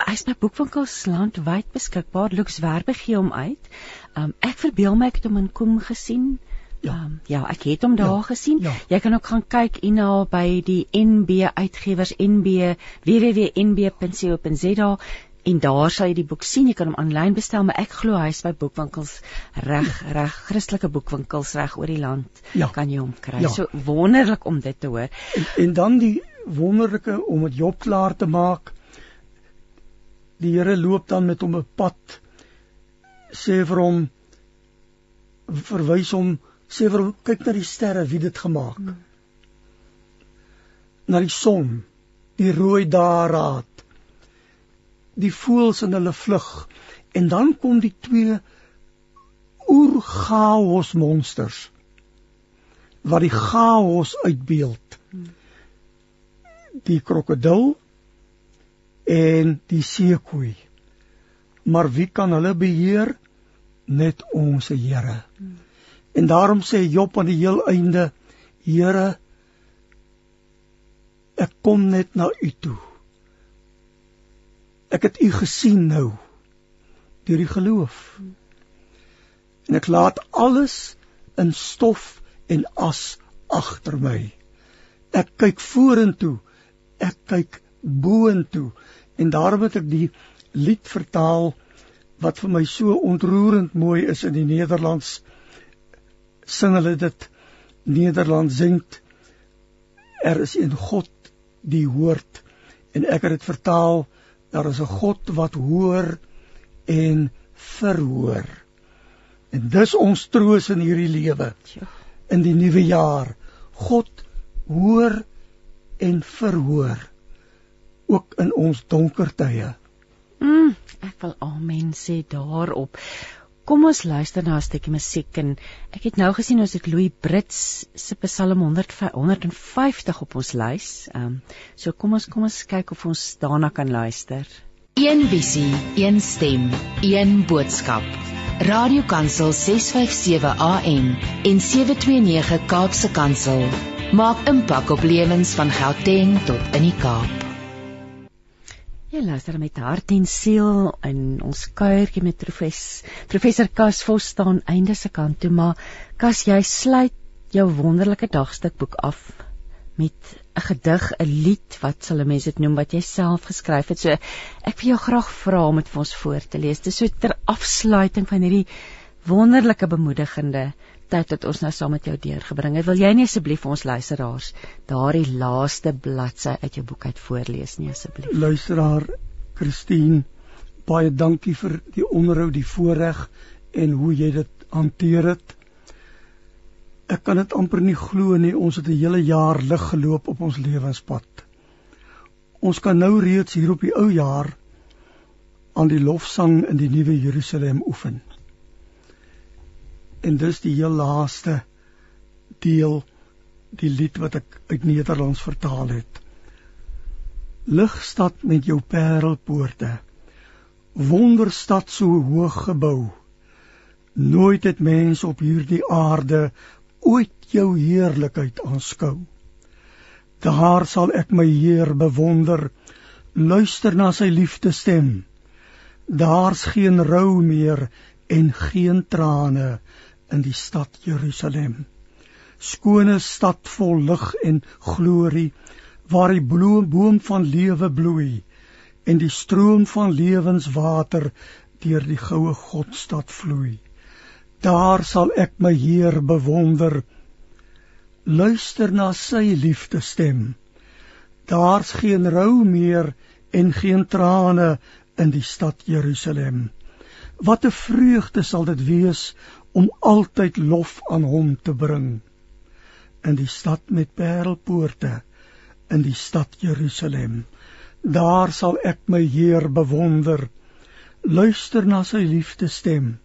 hy's nou boekwinkels landwyd beskikbaar looks werbe gee hom uit. Um ek verbeel my ek het hom in Kom gesien ja um, ja ek het hom daar ja, gesien ja. jy kan ook gaan kyk Ina by die NB uitgewers NB www.nb.co.za en daar sal jy die boek sien. Jy kan hom aanlyn bestel, maar ek glo hy is by boekwinkels reg, reg Christelike boekwinkels reg oor die land. Ja. Kan jy hom kry. Ja. So wonderlik om dit te hoor. En, en dan die wonderlike om dit Job klaar te maak. Die Here loop dan met hom 'n pad sê vir hom verwys hom sê vir hom kyk na die sterre wie dit gemaak. Hmm. Na die son, die rooi daarraad die voëls in hulle vlug en dan kom die twee oerchaos monsters wat die chaos uitbeeld. Die krokodil en die seekoei. Maar wie kan hulle beheer? Net ons Here en daarom sê Job aan die heel einde Here ek kom net na u toe. Ek het u gesien nou deur die geloof. En ek laat alles in stof en as agter my. Ek kyk vorentoe ek kyk boontoe. En daarom het ek die lied vertaal wat vir my so ontroerend mooi is in die Nederlands sing hulle dit Nederlands zingt er is in God die hoort en ek het dit vertaal daar is 'n God wat hoor en verhoor. En dis ons troos in hierdie lewe. In die nuwe jaar, God hoor en verhoor ook in ons donker tye. Mm, ek wil amen sê daarop. Kom ons luister na 'n stukkie musiek en ek het nou gesien ons het Louis Brits se Psalm 150 op ons lys. Ehm um, so kom ons kom ons kyk of ons daarna kan luister. Een visie, een stem, een boodskap. Radiokansel 657 AM en 729 Kaapse Kansel maak impak op lewens van Gauteng tot in die Kaap. Jy luister met hart en siel in ons kuiertjie met professor professor Kas Vos staan einde se kant toe maar Kas jy sluit jou wonderlike dagstukboek af met 'n gedig, 'n lied, wat sal 'n mens dit noem wat jy self geskryf het. So ek wil jou graag vra om dit vir ons voor te lees. Dis so ter afsluiting van hierdie wonderlike bemoedigende tyd wat ons nou saam met jou deurgebring het. Wil jy nie asseblief vir ons luisteraars daardie laaste bladsy uit jou boek uit voorlees nie asseblief? Luisteraar Christine, baie dankie vir die onderhoud, die voorreg en hoe jy dit hanteer het. Ek kan dit amper nie glo nie, ons het 'n hele jaar lig geloop op ons lewenspad. Ons kan nou reeds hier op die ou jaar aan die lofsang in die nuwe Jerusalem oefen en dis die heel laaste deel die lied wat ek uit Nederlands vertaal het. Ligstad met jou parelpoorte. Wonderstad so hoog gebou. Nooit het mens op hierdie aarde ooit jou heerlikheid aanskou. Daar sal ek my Heer bewonder, luister na sy liefdestem. Daar's geen rou meer en geen trane in die stad Jerusalem. Skone stad vol lig en glorie waar die boom van lewe bloei en die stroom van lewenswater deur die goue Godstad vloei. Daar sal ek my Heer bewonder. Luister na sy liefdestem. Daar's geen rou meer en geen trane in die stad Jerusalem. Wat 'n vreugde sal dit wees om altyd lof aan hom te bring in die stad met parelpoorte in die stad Jerusalem. Daar sal ek my Heer bewonder. Luister na sy liefdestem.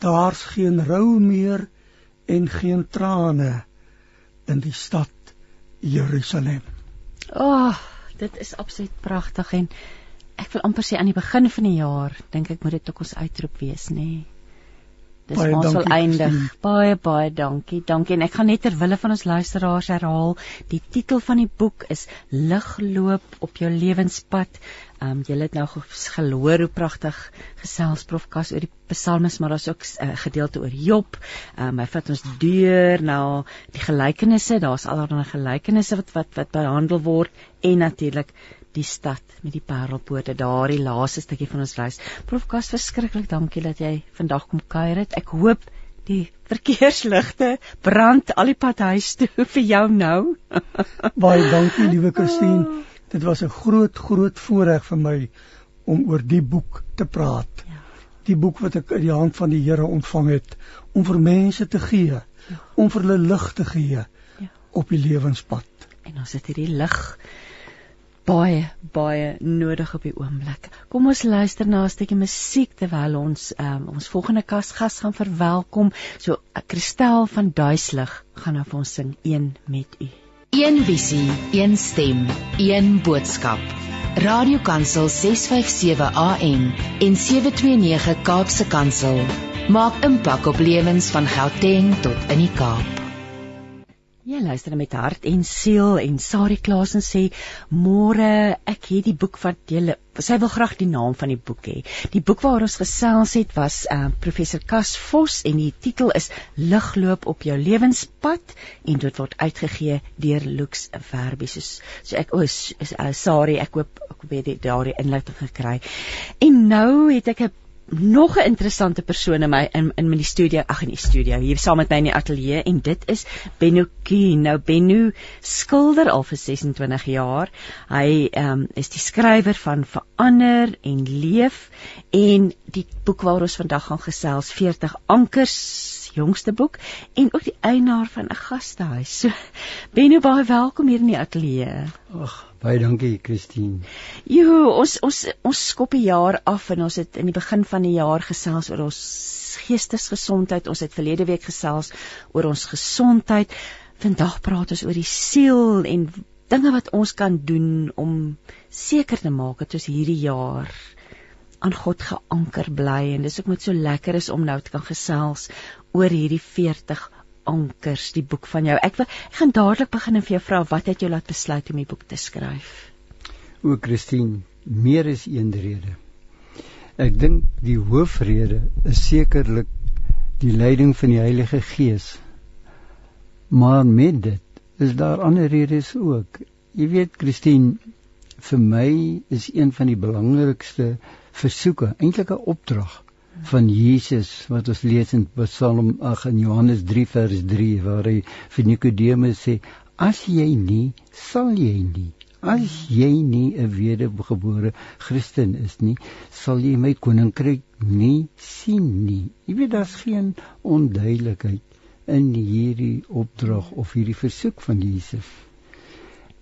Daar's geen rou meer en geen trane in die stad Jerusalem. Ag, oh, dit is absoluut pragtig en ek wil amper sê aan die begin van die jaar dink ek moet dit ook ons uitroep wees, nê. Nee. Dis baie ons sal eindig. Baie baie dankie. Dankie en ek gaan net ter wille van ons luisteraars herhaal, die titel van die boek is Ligloop op jou lewenspad. Ehm um, julle het nou gehoor hoe pragtig gesels Prof Kas oor die psalmes, maar daar's ook 'n uh, gedeelte oor Job. Ehm um, hy vat ons deur na die gelykenisse. Daar's allerlei gelykenisse wat wat wat behandel word en natuurlik die stad met die parelpoorte daardie laaste stukkie van ons reis. Prof Kas, verskriklik dankie dat jy vandag kom kuier het. Ek hoop die verkeersligte brand al die pad huis toe vir jou nou. Baie dankie, liewe Christine. Dit was 'n groot groot voorreg vir my om oor die boek te praat. Ja. Die boek wat ek uit die hand van die Here ontvang het om vir mense te gee, ja. om vir hulle lig te gee ja. op die lewenspad. En ons het hierdie lig baie baie nodig op die oomblik. Kom ons luister na 'n stukkie musiek terwyl ons um, ons volgende gas gas gaan verwelkom. So Christel van Duislig gaan nou vir ons sing een met u. Een visie, een stem, een boodskap. Radiokansel 657 AM en 729 Kaapse Kansel maak impak op lewens van Gauteng tot in die Kaap. Jy luister met hart en siel en Sari Klasen sê môre ek het die boek wat jy sy wil graag die naam van die boek hê. Die boek waar ons gesels het was uh, professor Kas Vos en die titel is Ligloop op jou lewenspad en dit word uitgegee deur Lux Verbie. So, so ek is uh, Sari ek hoop ek weet daardie inligting gekry. En nou het ek 'n nog 'n interessante persoon in my in in my studio, ag in die studio hier saam met my in die ateljee en dit is Benno Kien. Nou Benno skilder al vir 26 jaar. Hy ehm um, is die skrywer van Verander en Leef en die boek waaroor ons vandag gaan gesels 40 ankers jongste boek en ook die eienaar van 'n gastehuis. So Benno baie welkom hier in die ateljee. Ag, baie dankie Christine. Jo, ons ons ons skop die jaar af en ons het in die begin van die jaar gesels oor ons geestesgesondheid. Ons het verlede week gesels oor ons gesondheid. Vandag praat ons oor die siel en dinge wat ons kan doen om seker te maak dat ons hierdie jaar aan God geanker bly en dis ook met so lekker is om nou te kan gesels oor hierdie 40 ankers die boek van jou. Ek wil ek gaan dadelik begin en vir jou vra wat het jou laat besluit om die boek te skryf? O Christine, meer is een rede. Ek dink die hoofrede is sekerlik die leiding van die Heilige Gees. Maar met dit is daar ander redes ook. Jy weet Christine, vir my is een van die belangrikste versoeke eintlik 'n opdrag van Jesus wat ons lees in Psalm 8 in Johannes 3 vers 3 waar hy vir Nikodemus sê as jy nie sal jy nie as jy nie 'n wedergebore Christen is nie sal jy my koninkryk nie sien nie. Jy weet daar's geen onduidelikheid in hierdie opdrag of hierdie versoek van Jesus.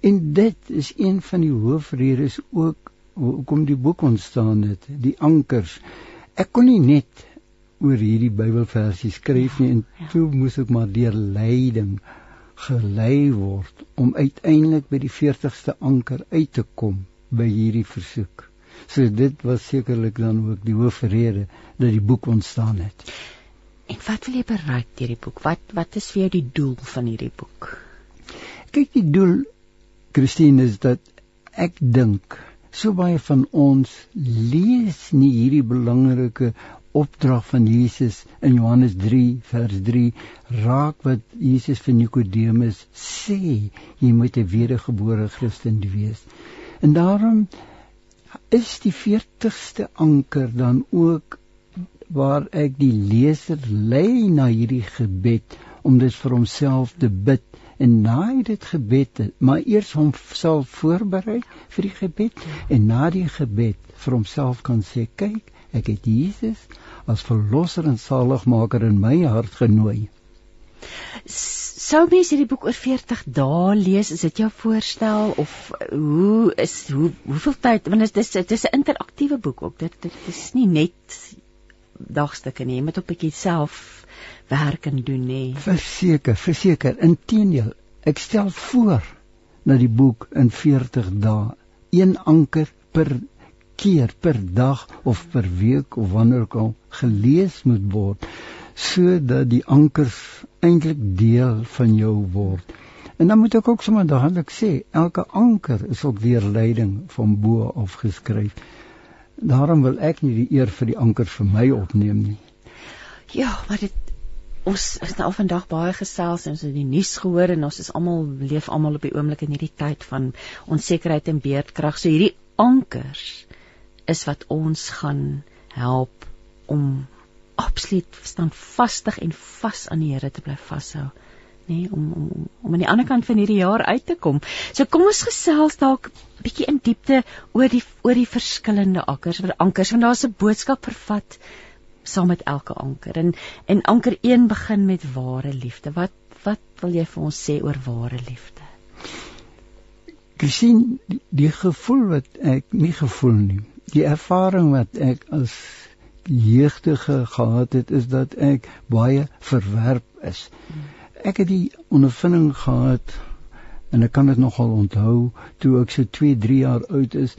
En dit is een van die hoofredes ook hoekom die boek ontstaan het die ankers ek kon nie net oor hierdie Bybelversie skryf nie en ja. toe moes ek maar deur lyding gelei word om uiteindelik by die 40ste anker uit te kom by hierdie versoek. So dit was sekerlik dan ook die hoofrede dat die boek ontstaan het. En wat wil jy bereik deur die boek? Wat wat is vir jou die doel van hierdie boek? Kyk, die doel Christine is dat ek dink so baie van ons lees nie hierdie belangrike opdrag van Jesus in Johannes 3 vers 3 raak wat Jesus vir Nikodemus sê jy moet 'n wedergebore Christen wees. En daarom is die 40ste anker dan ook waar ek die leser lei na hierdie gebed om dit vir homself te bid en na dit gebed maar eers hom self voorberei vir die gebed en na die gebed vir homself kan sê kyk Ek het Jesus as verlosser en saligmaker in my hart genooi. Sou mens hierdie boek oor 40 dae lees? Is dit jou voorstel of hoe is hoe hoeveel tyd want dit is dit is 'n interaktiewe boek ook. Dit dit is nie net dagstukke nie. Jy moet op 'n bietjie self werk en doen nê. Verseker, verseker. Inteendeel, ek stel voor dat die boek in 40 dae een anker per keer per dag of per week of wanneer ook al gelees moet word sodat die ankers eintlik deel van jou word. En dan moet ek ook sommer dadelik sê, elke anker is ook deur leiding van bo af geskryf. Daarom wil ek nie die eer vir die anker vir my opneem nie. Ja, maar dit ons is nou vandag baie gesels en ons het die nuus gehoor en ons is almal leef almal op die oomblik in hierdie tyd van onsekerheid en beerdkrag. So hierdie ankers is wat ons gaan help om absoluut standvastig en vas aan die Here te bly vashou nê nee, om om om aan die ander kant van hierdie jaar uit te kom. So kom ons gesels dalk bietjie in diepte oor die oor die verskillende akkers, oor ankers want daar's 'n boodskap vervat saam met elke anker. En en anker 1 begin met ware liefde. Wat wat wil jy vir ons sê oor ware liefde? Gesien die, die gevoel wat ek nie gevoel nie. Die ervaring wat ek as jeugdige gehad het is dat ek baie verwerp is. Ek het die ondervinding gehad en ek kan dit nogal onthou toe ek so 2, 3 jaar oud is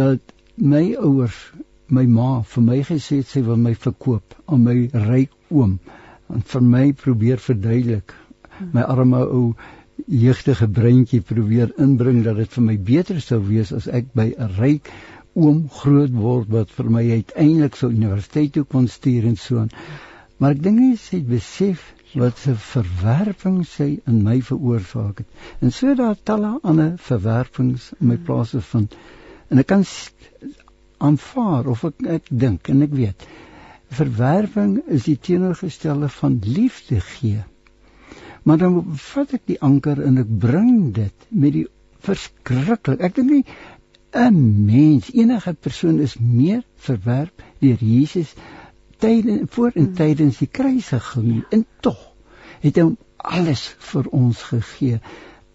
dat my ouers, my ma vir my gesê het sy wil my verkoop aan my ryk oom en vir my probeer verduidelik. My arme ou jeugdige breintjie probeer inbring dat dit vir my beter sou wees as ek by 'n ryk oom groot word wat vir my uiteindelik sou universiteit toe kon stuur en so aan. Maar ek dink nie sy het besef wat 'n verwerping sy in my veroorsaak het. En so daar talle ander verwerpings in my plaas vind. En ek kan aanvaar of ek ek dink en ek weet verwerping is die teenoorgestelde van liefde gee. Maar dan vat ek die anker en ek bring dit met die verskriklik. Ek dink nie 'n mens, enige persoon is meer verwerp deur Jesus tydens voor en hmm. tydens die kruisiging en tog het hy alles vir ons gegee.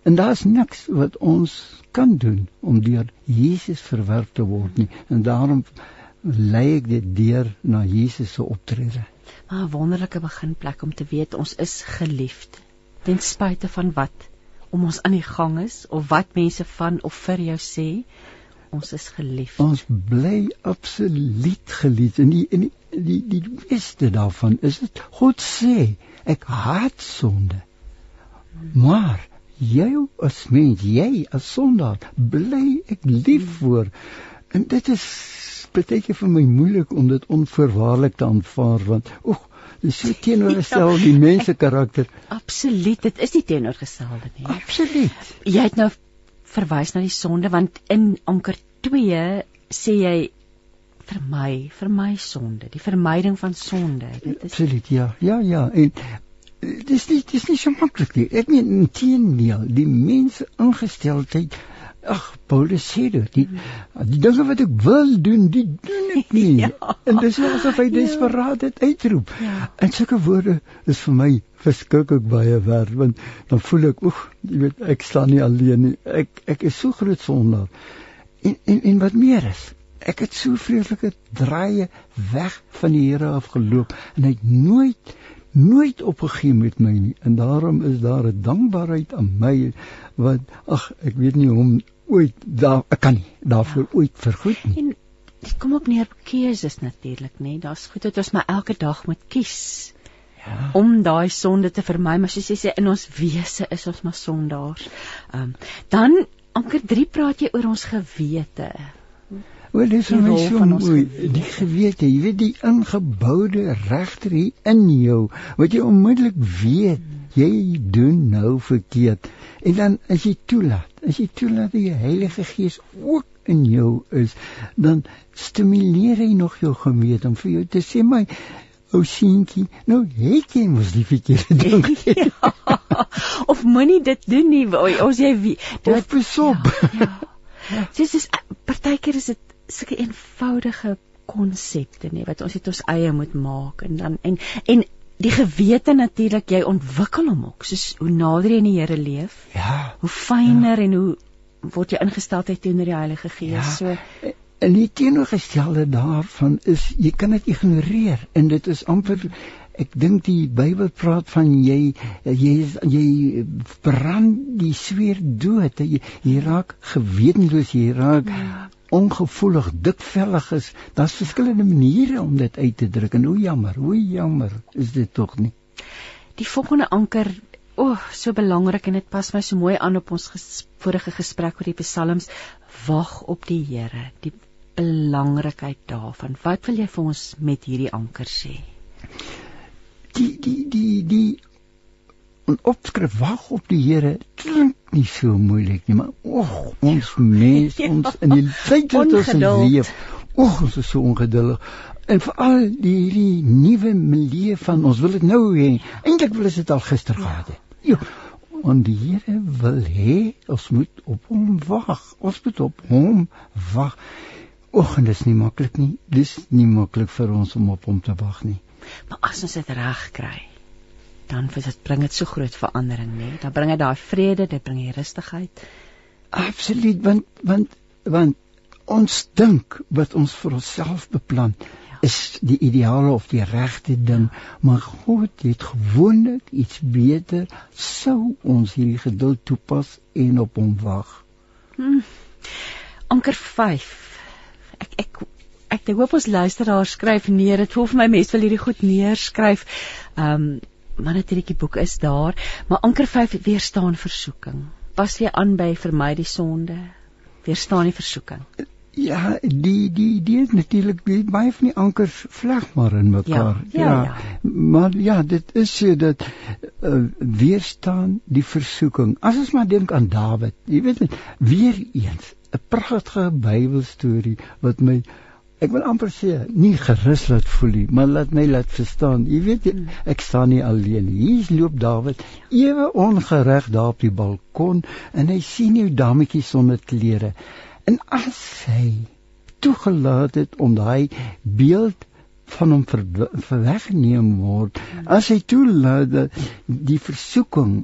En daar's niks wat ons kan doen om deur Jesus verwerp te word nie. En daarom lei ek dit deur na Jesus se optrede. Maar 'n wonderlike beginplek om te weet ons is geliefd ten spyte van wat om ons aan die gang is of wat mense van of vir jou sê ons is geliefd. Ons bly absoluut geliefd en die en die die, die beste daarvan is dit God sê ek haat sonde. Maar jy as mens, jy as sondaar, bly ek lief voor. En dit is baie vir my moeilik om dit onvoorwaardelik te aanvaar want oek dis so teenoorgestel die mense karakter. Absoluut, dit is die teenoorgestelde nie. Absoluut. Jy het nou verwys na die sonde want in anker 2 sê jy vir my vir my sonde. Die vermyding van sonde dit is absoluut ja ja ja en dis nie dis nie so maklik nie. Ek meen inteendeel die mense ingesteldheid ag Paulus sê dit die die dinge wat ek wil doen die doen ek nie ja. en dis asof hy ja. desperaat dit uitroep ja. en sulke woorde is vir my verskriklik baie werd want dan voel ek oek jy weet ek staan nie alleen nie ek ek is so groot sondaar en en en wat meer is ek het so vreeslike draaie weg van die Here af geloop en hy het nooit nooit opgegee met my nie en daarom is daar 'n dankbaarheid aan my wat ag ek weet nie hoe om ooit daar ek kan nie daarvoor ja. ooit vergoed nie en dit kom op neer keuses natuurlik nê daar's goed dat ons maar elke dag moet kies Ja. om daai sonde te vermy maar soos jy sê in ons wese is ons maar sondaars. Ehm um, dan anker 3 praat jy oor ons gewete. Wel dis vir my so mooi, die gewete, jy weet die ingeboude regter hier in jou wat jy onmiddellik weet jy doen nou verkeerd. En dan as jy toelaat, as jy toelaat dat die Heilige Gees ook in jou is, dan stimuleer hy nog jou gewete om vir jou te sê my ou seentjie, nou het jy mos die verkeerde ding. ja. Of moenie dit doen nie. Ons jy dit of besop. Ja. ja. Dis is partykeer is dit sulke eenvoudige konsepte nie wat ons het ons eie moet maak en dan en en die gewete natuurlik jy ontwikkel hom ook soos hoe nader jy in die Here leef Ja. hoe fyner ja. en hoe word jy ingesteldheid teenoor die Heilige Gees Ja. so En die teenoorgestelde daarvan is jy kan dit ignoreer en dit is amper ek dink die Bybel praat van jy jy jy brand die sweer dood jy, jy raak gewetenloos jy raak ongevoelig dikvellig is daar's verskillende maniere om dit uit te druk. En hoe jammer hoe jammer is dit tog nie. Die volgende anker o oh, so belangrik en dit pas my so mooi aan op ons ges vorige gesprek oor die psalms. Wag op die Here die belangrikheid daarvan. Wat wil jy vir ons met hierdie anker sê? Die die die die 'n opskrif wag op die Here klink nie so moeilik nie maar och ons mens Ja. ons in die tyd wat ons leef och ons is so ongeduldig. En veral die hierdie nuwe milieu van ons wil dit nou hê. Eintlik wil ons dit al gister gehad het. Ja want die Here wil hê ons moet op hom wag. Ons moet op hom wag. Och en dit is nie maklik nie. Dis nie maklik vir ons om op hom te wag nie. Maar as ons dit reg kry dan bring dit so groot verandering nê. Dan bring dit daai vrede dit bring die rustigheid. Absoluut want want want ons dink wat ons vir onsself beplan Ja. is die ideale of die regte ding maar God het gewoonlik iets beter sou ons hierdie geduld toepas en op hom wag. anker 5 ek ek ek ek hoop ons luisteraars skryf neer. Dit voel vir my mense wil hierdie goed neerskryf. Ehm um, maar natuurlik die boek is daar maar anker 5 weerstaan versoeking pas jy aan by vermy die sonde weerstaan die versoeking Ja, die die die is natuurlik baie van die ankers vleg maar in mekaar. Ja, ja, ja. Maar ja, dit is so dat uh, weerstaan die versoeking. As ons maar dink aan Dawid, jy weet net, weer eens 'n pragtige Bybelstorie wat my ek wil amper sê nie gerus laat voel nie, maar laat my laat verstaan. Jy weet jy, ek staan nie alleen nie. Hier loop Dawid ewe ongereg daar op die balkon en hy sien jou dametjie sonder klere. En as hy toegelaat het om daai beeld van hom ver, verweggeneem word, as hy toelaat dat die versoeking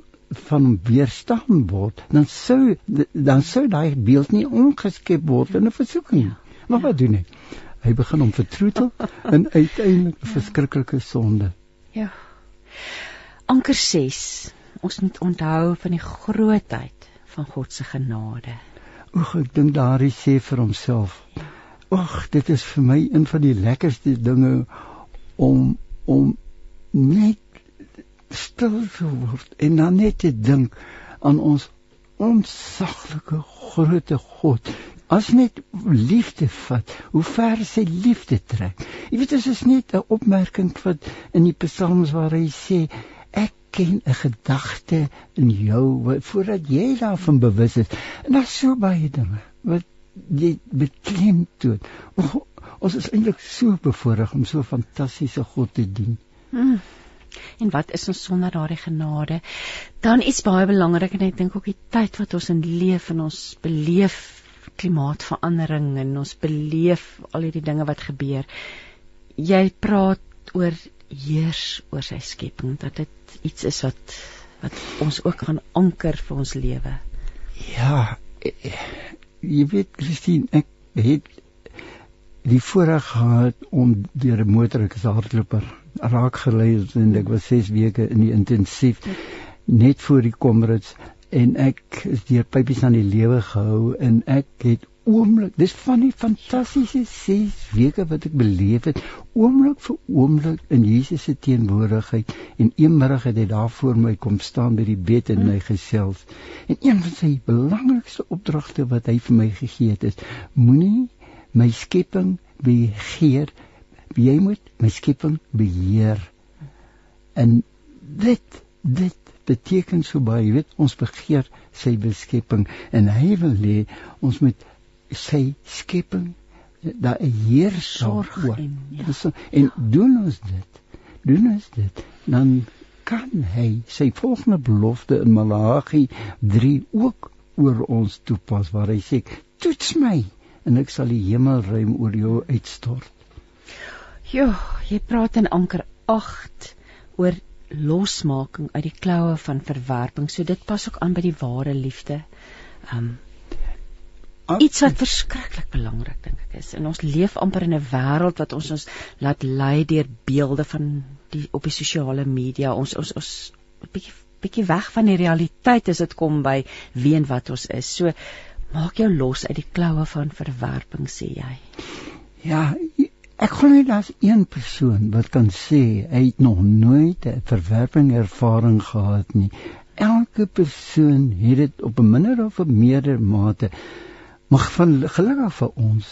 van hom weerstaan word, dan sou dan sou daai beeld nie omgeskep word in 'n versoeking nie. Maar wat doen hy? Hy begin hom vertroetel en uiteindelik 'n verskriklike sonde. ja anker 6 ons moet onthou van die grootheid van God se genade Oeg, ek dink daardie sê vir homself. Ag, dit is vir my een van die lekkerste dinge om om net stil te word en dan net te dink aan ons onsaglike groot God. As net liefde vat, hoe ver sy liefde trek. Jy weet dit is net 'n opmerking wat in die psalms waar hy sê ek ken 'n gedagte in jou voordat jy daarvan bewus is. En daar's so baie dinge wat jy beklemtoon. O, ons is eintlik so bevoorreg om so fantastiese God te dien. Hmm. En wat is ons sonder daardie genade? Dan iets baie belangrik en ek dink ook die tyd wat ons in leef en ons beleef klimaatsverandering en ons beleef al hierdie dinge wat gebeur. Jy praat oor heers oor sy skepping dat dit iets is wat wat ons ook gaan anker vir ons lewe. Ja, eh, jy weet Christine, ek het die voorreg gehad om deur 'n motor ek is 'n hardloper raak gelei en ek was 6 weke in die intensief net voor die Comrades en ek is deur pypies aan die lewe gehou en ek het oomblik dis van die fantastiese 6 weke wat ek beleef het oomblik vir oomblik in Jesus se teenwoordigheid. En eenmiddag het hy daar voor my kom staan by die bed en my gesels. En een van sy belangrikste opdragte wat hy vir my gegee het is moenie my skepping beheer jy moet my skepping beheer. En dit dit beteken so baie. Jy weet ons begeer sy beskepping en hy wil hê ons moet sy skepping daar 'n heer Sorg oor. en- ja. Dis so- en doen ons dit doen ons dit dan kan hy sy volgende belofte in Malagi 3 ook oor ons toepas waar hy sê toets my en ek sal die hemelruim oor jou uitstort. Ja, jy praat in anker 8 oor losmaking uit die kloue van verwerping. So dit pas ook aan by die ware liefde. Um iets wat verskriklik belangrik dink ek is. En ons leef amper in 'n wêreld wat ons ons laat lei deur beelde van die op die sosiale media. Ons ons ons 'n bietjie bietjie weg van die realiteit as dit kom by wie en wat ons is. So maak jou los uit die kloue van verwerping sê jy. Ja, ek glo net daar's een persoon wat kan sê hy het nog nooit 'n verwerping ervaring gehad nie. Elke persoon het dit op 'n minder of 'n meerder mate Mag van gelukkig vir ons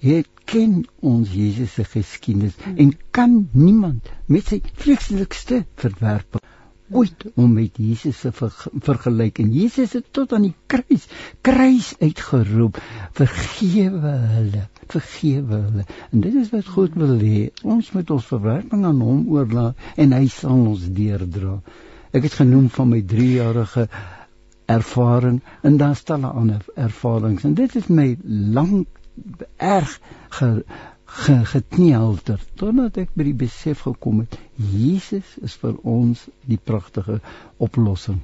het ken ons Jesus se geskiedenis hmm. en kan niemand met sy vreeslikste verwerp ooit om met Jesus te ver, vergelyk. En Jesus het tot aan die kruis kruis uitgeroep vergewe hulle vergewe hulle. En dit is wat God wil hê. Ons moet ons verwerping aan hom oorlaat en hy sal ons deurdra. Ek het genoem van my 3-jarige ervaring en dan stel 'n ander ervarings. En dit het my lank erg ge, ge, gekneelter totdat ek by die besef gekom het Jesus is vir ons die pragtige oplossing.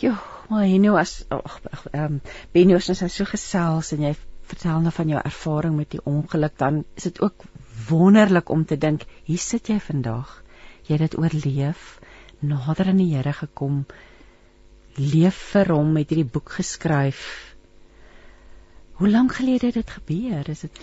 Jo, maar hy nou as ag ehm Benny ons nou so gesels en jy vertel nou van jou ervaring met die ongeluk dan is dit ook wonderlik om te dink hier sit jy vandag. Jy het dit oorleef, nader aan die Here gekom leef vir hom met hierdie boek geskryf. Hoe lank gelede het dit gebeur? Is dit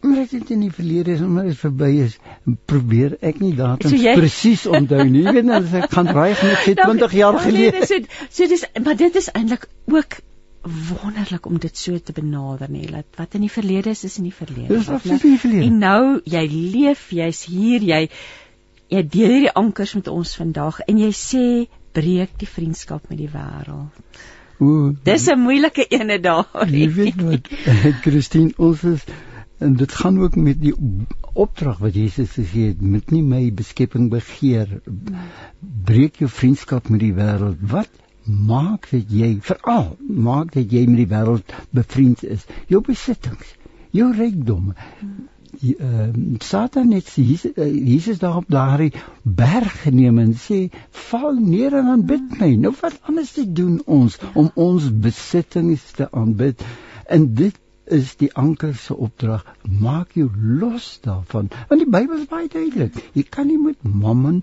Maar dit in die verlede is omdat dit verby is. Probeer ek nie datums so jy... presies onthou nie. Jy weet net as ek gaan dreig met 20 jaar nou, gelede. So so dis maar dit is eintlik ook wonderlik om dit so te benader nê. Dat wat in die verlede is is in die verlede. Dis absoluut in die verlede. En nou jy leef, jy's hier, jy jy deel hierdie ankers met ons vandag en jy sê breek die vriendskap met die wêreld. Ooh, dis 'n moeilike ene daar. Jy weet wat, Christine, ons is en dit gaan ook met die opdrag wat Jesus gesê het, moet nie my beskepping begeer. Breek jou vriendskap met die wêreld. Wat maak dit jy veral maak dit jy met die wêreld bevriend is? Jou besittings, jou rykdom. Hmm uh, Satan het Jesus, uh, Jesus daar op daardie berg geneem en sê val neer en aanbid my. Nou wat anders te doen ons om ons besittings te aanbid? En dit is die anker se opdrag. Maak jou los daarvan. Want die Bybel is baie duidelik. Jy kan nie met mammon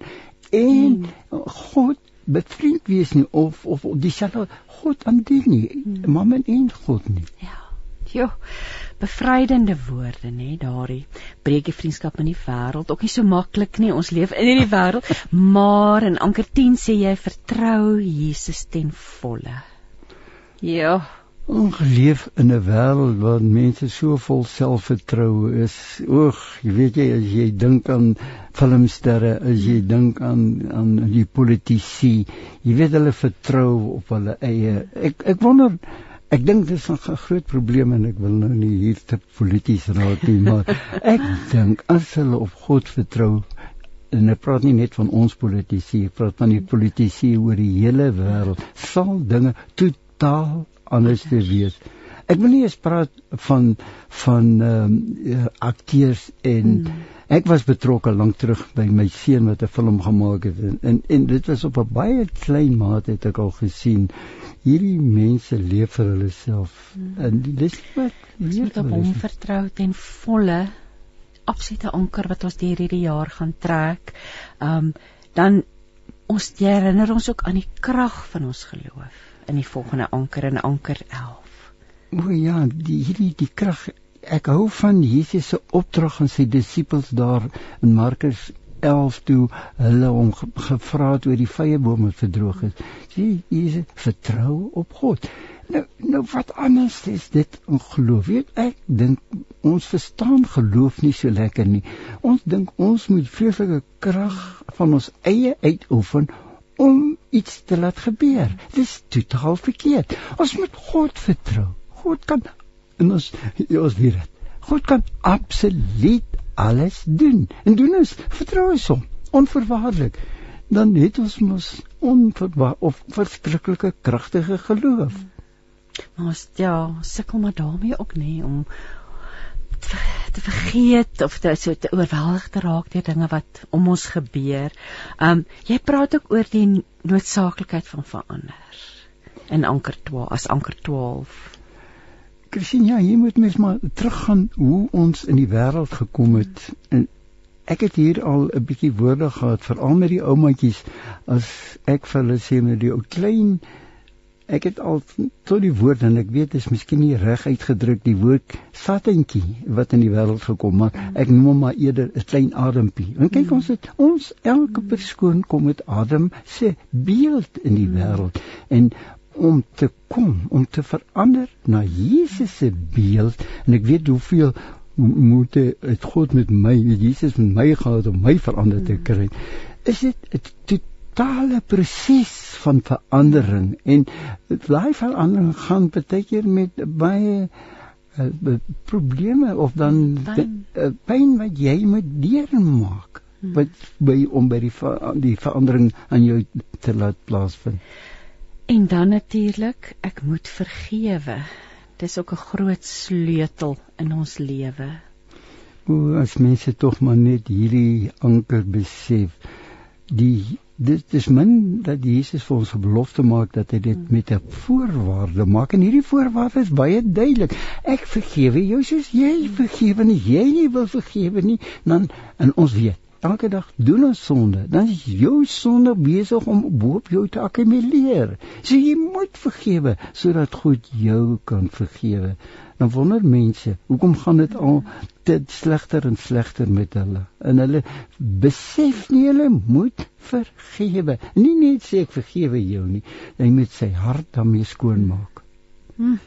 en God bevriend wees nie of of dieselfde God aandien nie. Hmm. Mammon en God nie. Ja. Jo bevrydende woorde nê daardie breek die vriendskap in die wêreld ook nie so maklik nie ons leef in hierdie wêreld maar in anker 10 sê jy vertrou Jesus ten volle ja ongeleef in 'n wêreld waar mense so vol selfvertroue is. Oog jy weet jy as jy dink aan filmsterre as jy dink aan aan die politici jy weet hulle vertrou op hulle eie. Ek ek wonder Ek dink dis 'n groot probleem en ek wil nou nie hier te polities raak nie, maar ek dink as hulle op God vertrou en ek praat nie net van ons politici, ek praat van die politici oor die hele wêreld, sal dinge totaal anders wees. Ek wil nie eens praat van van ehm um, akteurs en hmm. ek was betrokke lank terug by my seun wat 'n film gemaak het en, en en dit was op 'n baie klein mate het ek al gesien hierdie mense leef vir hulle self hmm. en dis wat moet op hom vertrou ten volle absolute anker wat ons deur hierdie jaar gaan trek. Um dan ons herinner ons ook aan die krag van ons geloof in die volgende anker in anker 11. O ja, die hierdie die krag ek hou van Jesus se opdrag aan sy disippels daar in Markus 11 toe hulle hom gevra het oor die vrye boom wat verdroog is. Sien, Jesus vertrou op God. Nou nou wat anders is dit om geloof. Weet ek dink ons verstaan geloof nie so lekker nie. Ons dink ons moet vreeslike krag van ons eie uitoefen om iets te laat gebeur. Dis totaal verkeerd. Ons moet God vertrou. God kan en ons ja, ons weet dit. God kan absoluut alles doen. En doen ons vertrou ons hom onverwaarlik. Dan het ons mos onverwaar of verskriklike kragtige geloof. Maar ja, sukkel maar daarmee ook nê om te vergeet of te so te oorweldig te raak deur dinge wat om ons gebeur. Um jy praat ook oor die noodsaaklikheid van verander in anker 12 as anker 12. Christine, ja, hier moet mens maar teruggaan hoe ons in die wêreld gekom het. En ek het hier al 'n bietjie woorde gehad veral met die oumatjies as ek vir hulle sê met die ou klein ek het al tot die woord en ek weet dit is miskien nie reg uitgedruk die woord satentjie wat in die wêreld gekom maar ek noem hom maar eerder 'n klein adempie. En kyk ons het ons elke persoon kom met Adam se beeld in die wêreld en om te kom om te verander na Jesus se beeld en ek weet hoeveel moet het God met my met Jesus met my gehad om my verander te kry is dit 'n totale proses van verandering. En daai verandering gaan baie keer met baie uh, probleme of dan uh, pyn wat jy moet deurmaak hmm. wat by om by die die verandering aan jou te laat plaasvind. En dan natuurlik ek moet vergewe. Dis ook 'n groot sleutel in ons lewe. O as mense tog maar net hierdie anker besef die dit is min dat Jesus vir ons 'n belofte maak dat hy dit met 'n voorwaarde maak. En hierdie voorwaarde is baie duidelik. Ek vergewe jou soos jy vergewe en jy nie wil vergewe nie, dan en ons weet elke dag doen ons sonde, dan is jou sonde besig om bo op jou te akkumuleer. So jy moet vergewe sodat God jou kan vergewe dan wonder mense, hoekom gaan dit al te slegter en slegter met hulle? En hulle besef nie hulle moet vergewe. Nie net sê ek vergewe jou nie, hy moet sy hart daarmee skoonmaak. Hmm.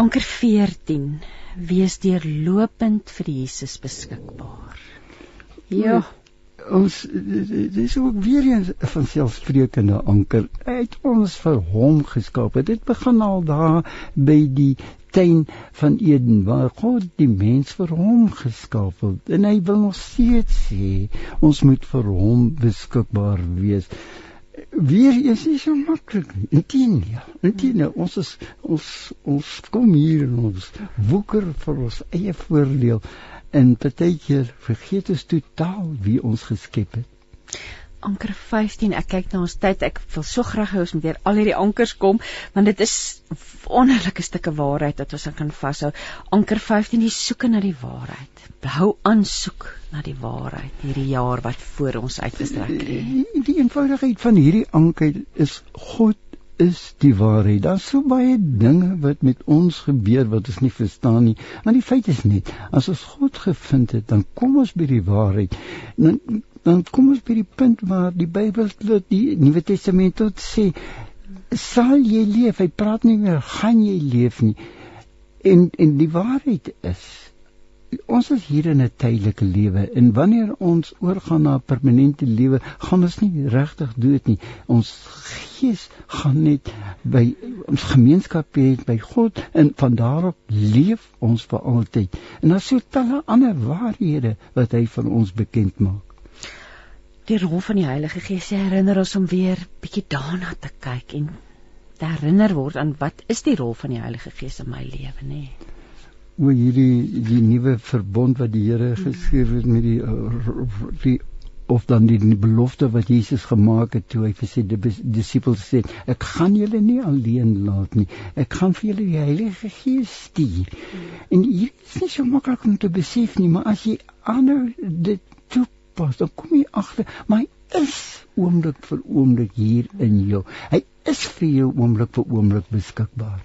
Anker 14 wees deurlopend vir Jesus beskikbaar. Ja. Ons dis ook weer eens van selfsprekende anker uit ons vir hom geskaap. Dit begin al daar by die tuin van Eden waar God die mens vir hom geskaap het. En hy wil nog steeds sê ons moet vir hom beskikbaar wees. Weer is nie so maklik. Intendeel intendeel ons is ons ons kom hier en ons woeker vir ons eie voordeel en partykeer vergeet ons totaal wie ons geskep het. Anker 15 ek kyk na ons tyd. Ek wil so graag hê ons moet weer al hierdie ankers kom want dit is wonderlike stukke waarheid wat ons kan vashou. Anker 15 die soeke na die waarheid. Hou aan soek na die waarheid hierdie jaar wat voor ons uitgestrek het. Die, die eenvoudigheid van hierdie anker is God is die waarheid. Daar's so baie dinge wat met ons gebeur wat ons nie verstaan nie. Maar die feit is net, as ons God gevind het, dan kom ons by die waarheid. Dan dan kom ons by die punt waar die Bybel tot die Nuwe Testament tot sê sal jy leef hy praat nie meer gaan jy leef nie en en die waarheid is ons is hier in 'n tydelike lewe en wanneer ons oorgaan na 'n permanente lewe gaan ons nie regtig dood nie. Ons gees gaan net by ons gemeenskap hê by God en van daarop leef ons vir altyd. En daar's so talle ander waarhede wat hy van ons bekend maak. Die rol van die Heilige Gees herinner ons om weer bietjie daarna te kyk en herinner word aan wat is die rol van die Heilige Gees in my lewe nê oor hierdie die nuwe verbond wat die Here geskryf het met die, die of dan die, die belofte wat Jesus gemaak het toe hy vir sy disippels sê ek gaan julle nie alleen laat nie ek gaan vir julle die Heilige Gees stuur en hier is nie so maklik om te besef nie maar as jy aanhou dit pas, dan kom jy agter, maar hy is oomblik vir oomblik hier in jou. Hy is vir jou oomblik vir oomblik beskikbaar.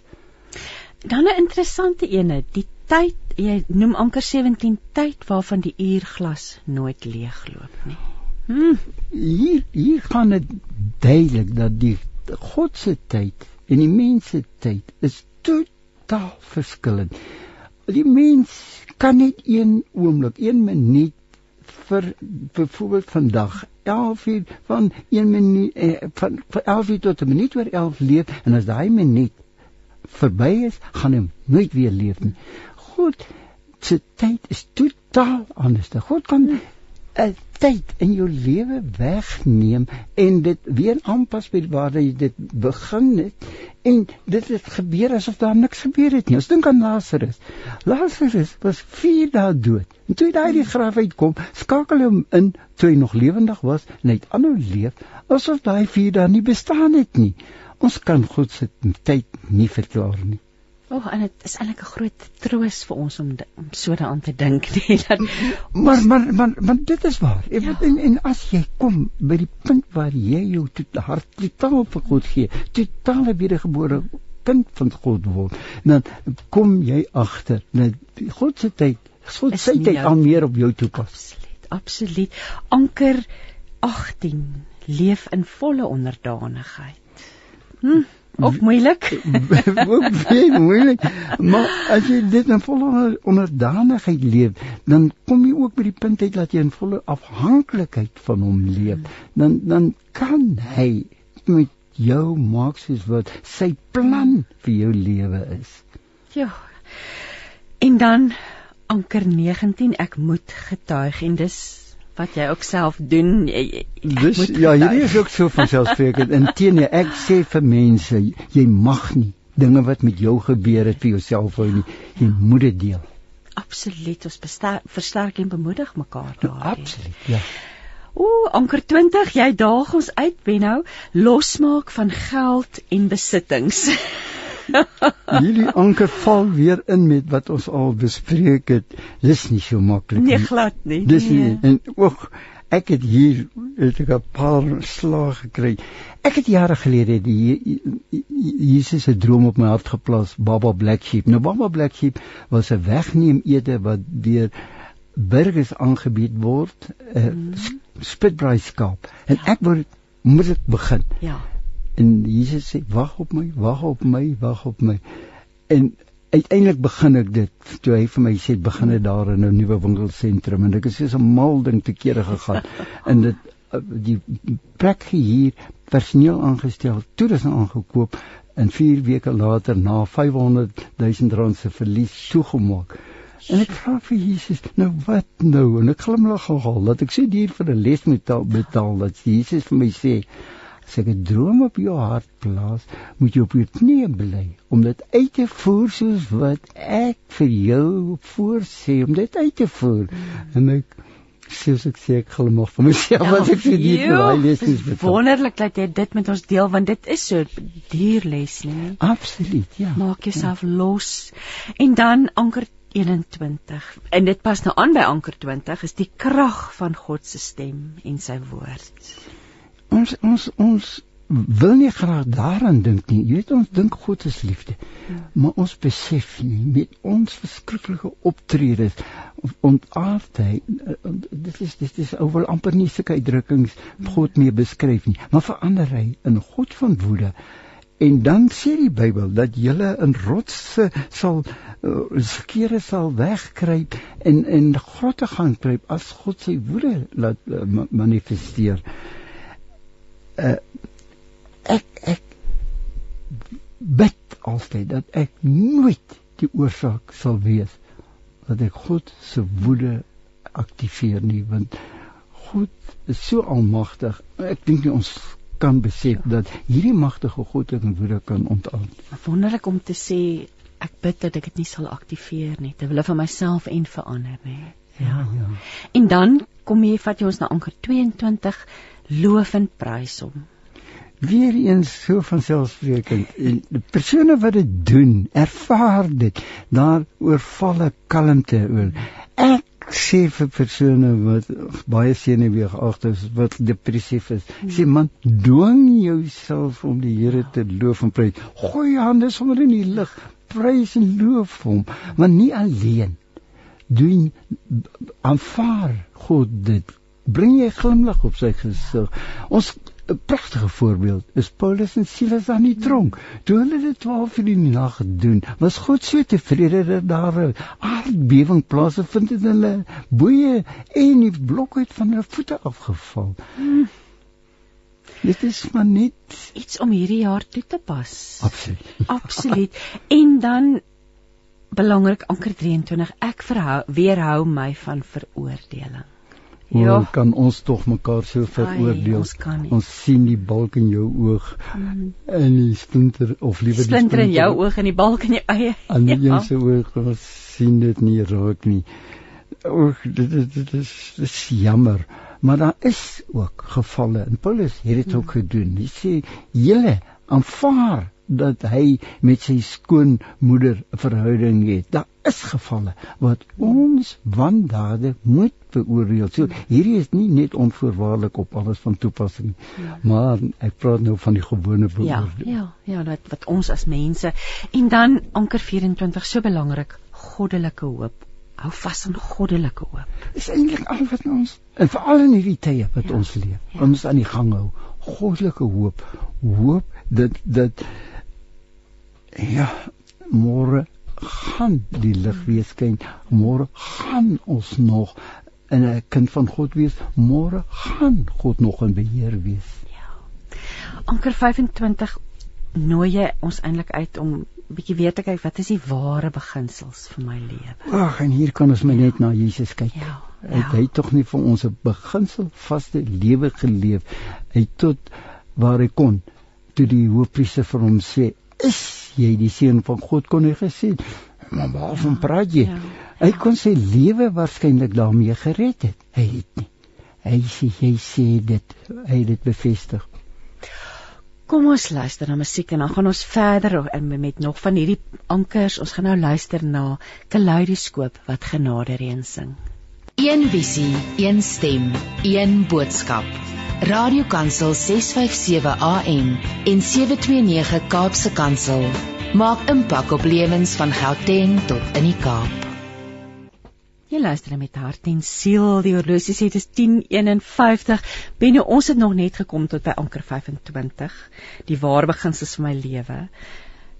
Dan 'n interessante ene, die tyd, jy noem anker 17 tyd waarvan die uurglas nooit leegloop nie. Hm, hier hier gaan dit duidelik dat die God se tyd en die mens se tyd is totaal verskillend. Die mens kan net een oomblik, een minuut vir byvoorbeeld vandag 11 uur van 1 minuut eh, van, van 11 uur tot 'n minuut oor 11 leef en as daai minuut verby is, gaan hy nooit weer leef nie. God se tyd is totaal anders. God kan 'n tyd in jou lewe wegneem en dit weer aanpas by waar jy dit begin het en dit het gebeur asof daar niks gebeur het nie. Ons dink aan Lazarus. Lazarus was 4 dae dood. En toe hy daai die graf uitkom, skakel hy hom in toe hy nog lewendig was en hy het aanhou leef asof daai 4 dae nie bestaan het nie. Ons kan God se tyd nie verklaar nie. O, oh, en dit is eintlik 'n groot troos vir ons om om so daaraan te dink, nee, dat maar maar maar maar dit is waar. Ja. En en as jy kom by die punt waar jy jou tot hart totaal vir God gee, totale wedergebore kind van God word, dan kom jy agter dat God se tyd, God se tyd al meer op jou toepas. Absoluut, absoluut. Anker 18 leef in volle onderdanigheid. Hm of moeilik ook baie moeilik maar as jy dit in volle onderdanigheid leef dan kom jy ook by die punt uit dat jy in volle afhanklikheid van hom leef. Dan dan kan hy met jou maak soos wat sy plan vir jou lewe is. Ja. En dan anker 19 ek moet getuig en dis wat jy ook self doen. Jy, Dis ja, hierdie is ook so van selfspreekend. Inteendeel, ek sê vir mense, jy mag nie dinge wat met jou gebeur het vir jouself hou nie. Jy moet dit deel. Absoluut, ons versterk en bemoedig mekaar daar. Ja, absoluut, ja. Ooh, anker 20, jy daag ons uit, Benno, losmaak van geld en besittings. Hierdie anker val weer in met wat ons al bespreek het. Dis nie so maklik nie. Nee, glad nie. Dis nie. Nee. En ook ek het hier het ek 'n paar slae gekry. Ek het jare gelede die Jesus se droom op my hart geplaas, Baba Black Sheep. Nou Baba Black Sheep was 'n wegneem ete wat deur burgers aangebied word, 'n uh, mm. spitbraai skaap. En ja. ek wou moet ek begin. Ja. En Jesus sê wag op my, wag op my, wag op my. En uiteindelik begin ek dit toe hy vir my sê begin dit daar in 'n nuwe winkelsentrum en ek het soos 'n mal ding te kere gegaan en dit eh, die plek hier personeel aangestel, toe dis aangekoop en 4 weke later na 500 000 rand se verlies toegemaak. En ek vra vir Jesus, nou wat nou? En ek glimlag al dat ek so duur vir 'n les moet betaal dat Jesus vir my sê As 'n droom op jou hart plaas, moet jy op jou knieë bly om dit uit te voer soos wat ek vir jou voorsê om dit uit te voer. Mm. En ek soos ek sê ek glimlag vir myself wat ek vir die daai lesies betref. Wonderlik dat jy dit met ons deel want dit is so duur les, nee. Absoluut, ja. Maak jouself ja. los. En dan anker 21 en dit pas nou aan by anker 20 is die krag van God se stem en sy woord ons ons ons wil nie graag daaraan dink nie. Jy weet ons dink God is liefde. Ja. Maar ons besef nie met ons verskriklike optredes ontaardheid dit is dit is oor amper nie sulke uitdrukkings God mee beskryf nie. Maar verander hy in God van woede. En dan sê die Bybel dat julle in rotse sal uh, skere sal wegkruip en in grotte gaan kruip as God sy woede laat uh, manifesteer. Uh, uh, ek ek bid altyd dat ek nooit die oorsaak sal wees dat ek God se woede aktiveer nie want God is so almagtig. Ek dink nie ons kan besef ja. dat hierdie magtige God ek woede kan ontaan wonderlik om te sê ek bid dat ek dit nie sal aktiveer nie terwyl vir myself en vir ander nê ja. ja. ja. En dan kom jy vat jy ons na anker 22 loof en prys hom. Weer eens so van selfsprekend en die persone wat dit doen, ervaar dit. Daar oorval 'n kalmte oor. Ek sê vir persone wat baie senuweeagtig is, wat depressief is, sê man, dwing jouself om die Here te loof en prys. Gooi jou hande sommer in die lug, prys en loof hom, want nie alleen doen aanvaar God dit bring jy glimlag op sy gesig. Ons 'n pragtige voorbeeld is Paulus en Silas aan die tronk. Toe hulle dit 12 uur die nag doen, was God so tevrede dat daar 'n aardbewing plaasvind en hulle boeye en die blok uit van hulle voete afgeval. Hmm. Dit is maar net iets om hierdie jaar toe te pas. Absoluut. Absoluut. En dan belangrik anker 23, ek verhou weerhou my van veroordeling. Hoe Ja. kan ons tog mekaar so Ai, veroordeel? ons kan nie. Ons sien die balk in jou oog Mm. en die splinter of liewer die Splinter in jou oog en die balk in jou eie. aan die Ja. een se oog ons sien dit nie raak nie. Oek dit dit, dit is dit is jammer. Maar daar is ook gevalle en Paulus het dit ook gedoen. Hy sê julle aanvaar dat hy met sy skoonmoeder 'n verhouding het. Daar is gevalle wat ons wandade moet beoordeel. So hierdie is nie net onvoorwaardelik op alles van toepassing nie. Maar ek praat nou van die gewone Ja, beoordeling. ja, ja, wat wat ons as mense en dan anker 24 so belangrik, goddelike hoop. Hou vas aan goddelike hoop. is eintlik al wat ons en veral in hierdie tye wat Ja, ons leef. ja. Ons aan die gang hou. Goddelike hoop. Hoop dat dat ja, môre gaan die lig weer skyn. Môre gaan ons nog in 'n kind van God wees. Môre gaan God nog in beheer wees. Anker 25 nooi jy ons eintlik uit om bietjie weer te kyk wat is die ware beginsels vir my lewe. Ag, en hier kan ons maar net na Jesus kyk. Ja. Hy het hy tog nie vir ons 'n beginsel vaste lewe geleef. Hy tot waar hy kon toe die hoofpriester vir hom sê, "Is jy die seun van God?" kon hy gesê, "Maar waarvan praat jy?" Ja. Hy kon sy lewe waarskynlik daarmee gered het. Hy het nie. Hy sê hy sê dit, hy het dit bevestig. Kom ons luister na musiek en dan gaan ons verder en met nog van hierdie ankers. Ons gaan nou luister na Kaleidoskoop wat genade reën sing. Een visie, een stem, een boodskap. Radiokansel 657 AM en 729 Kaapse Kansel maak impak op lewens van Gauteng tot in die Kaap. Jy luister met hart en siel. Die horlosie sê dit is 10:51. Benno, ons het nog net gekom tot by anker 25. Die ware beginsels van my lewe.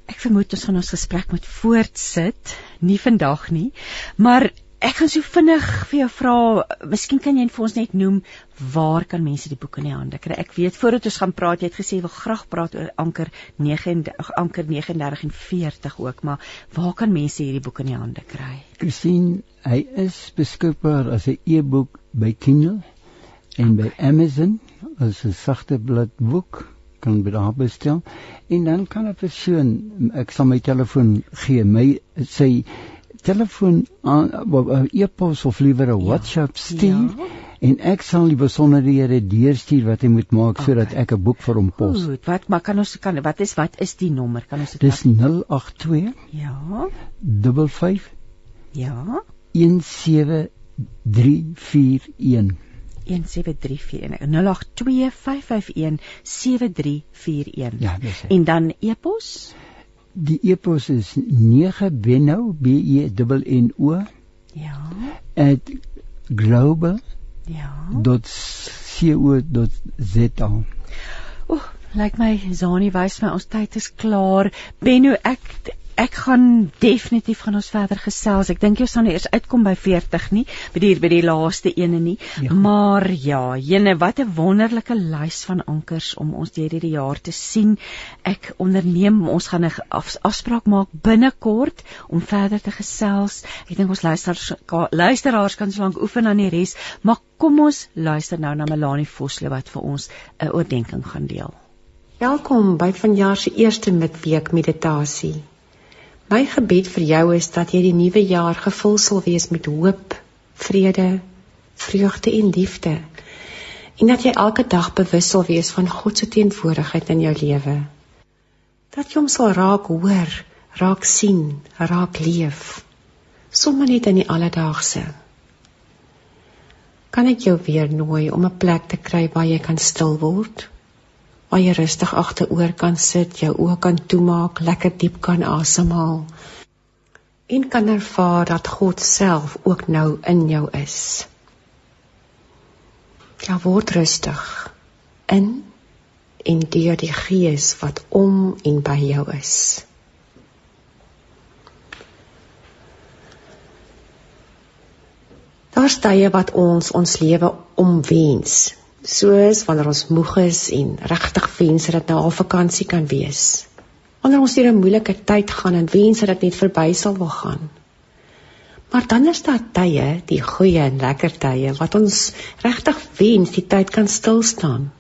Ek vermoed ons gaan ons gesprek moet voortsit, nie vandag nie, maar ek gaan so vinnig vir jou vra, miskien kan jy vir ons net noem waar kan mense die boek in die hande kry? Ek weet voordat ons gaan praat, jy het gesê jy wil graag praat oor anker 39 anker 39 en 40 ook, maar waar kan mense hierdie boek in die hande kry? Christine, hy is beskikbaar as 'n e-boek by Kindle en by Amazon as 'n sagte bladboek kan by daar bestel en dan kan 'n persoon ek sal my telefoon gee my sy telefoon e-pos of liewer 'n WhatsApp stuur Ja. en ek sal die besonderhede deurstuur wat hy moet maak sodat Okay. ek 'n boek vir hom pos. Goed, wat maar kan ons kan wat is wat is die nommer? Kan ons dit Dis wat- 082 Ja. 55 Ja. 17341 17341 082551741. Ja, dis hy. En dan e-pos? Die e-pos is 9benno b e n o Ja. at global.co.za. Ja. Oek, lyk my Zani wys my ons tyd is klaar. Benno, ek ek gaan definitief gaan ons verder gesels. Ek dink jy sal nou eers uitkom by 40 nie, by die by die laaste ene nie. Ja. Maar ja, jene, wat 'n wonderlike lys van ankers om ons deur hierdie jaar te sien. Ek onderneem ons gaan 'n af, afspraak maak binnekort om verder te gesels. Ek dink ons luisteraars ka- luisteraars kan so lank oefen aan die res, maar kom ons luister nou na Melanie Vosloo wat vir ons 'n oordeenking gaan deel. Welkom by vanjaar se eerste midweek meditasie. My gebed vir jou is dat jy die nuwe jaar gevul sal wees met hoop, vrede, vreugde en liefde. En dat jy elke dag bewus sal wees van God se teenwoordigheid in jou lewe. Dat jy hom sal raak hoor, raak sien, raak leef. Sommige net in die alledaagse. Kan ek jou weer nooi om 'n plek te kry waar jy kan stil word? Waar jy rustig agteroor kan sit, jou oë kan toemaak, lekker diep kan asemhaal en kan ervaar dat God self ook nou in jou is. Ja, word rustig in en deur die Gees wat om en by jou is. Daar's tye wat ons ons lewe omwens, soos wanneer ons moeg is en regtig wens dat nou al vakansie kan wees. Wanneer ons deur 'n moeilike tyd gaan en wens dat dit net verby sal wil gaan. Maar dan is daar tye, die goeie en lekker tye wat ons regtig wens die tyd kan stil staan.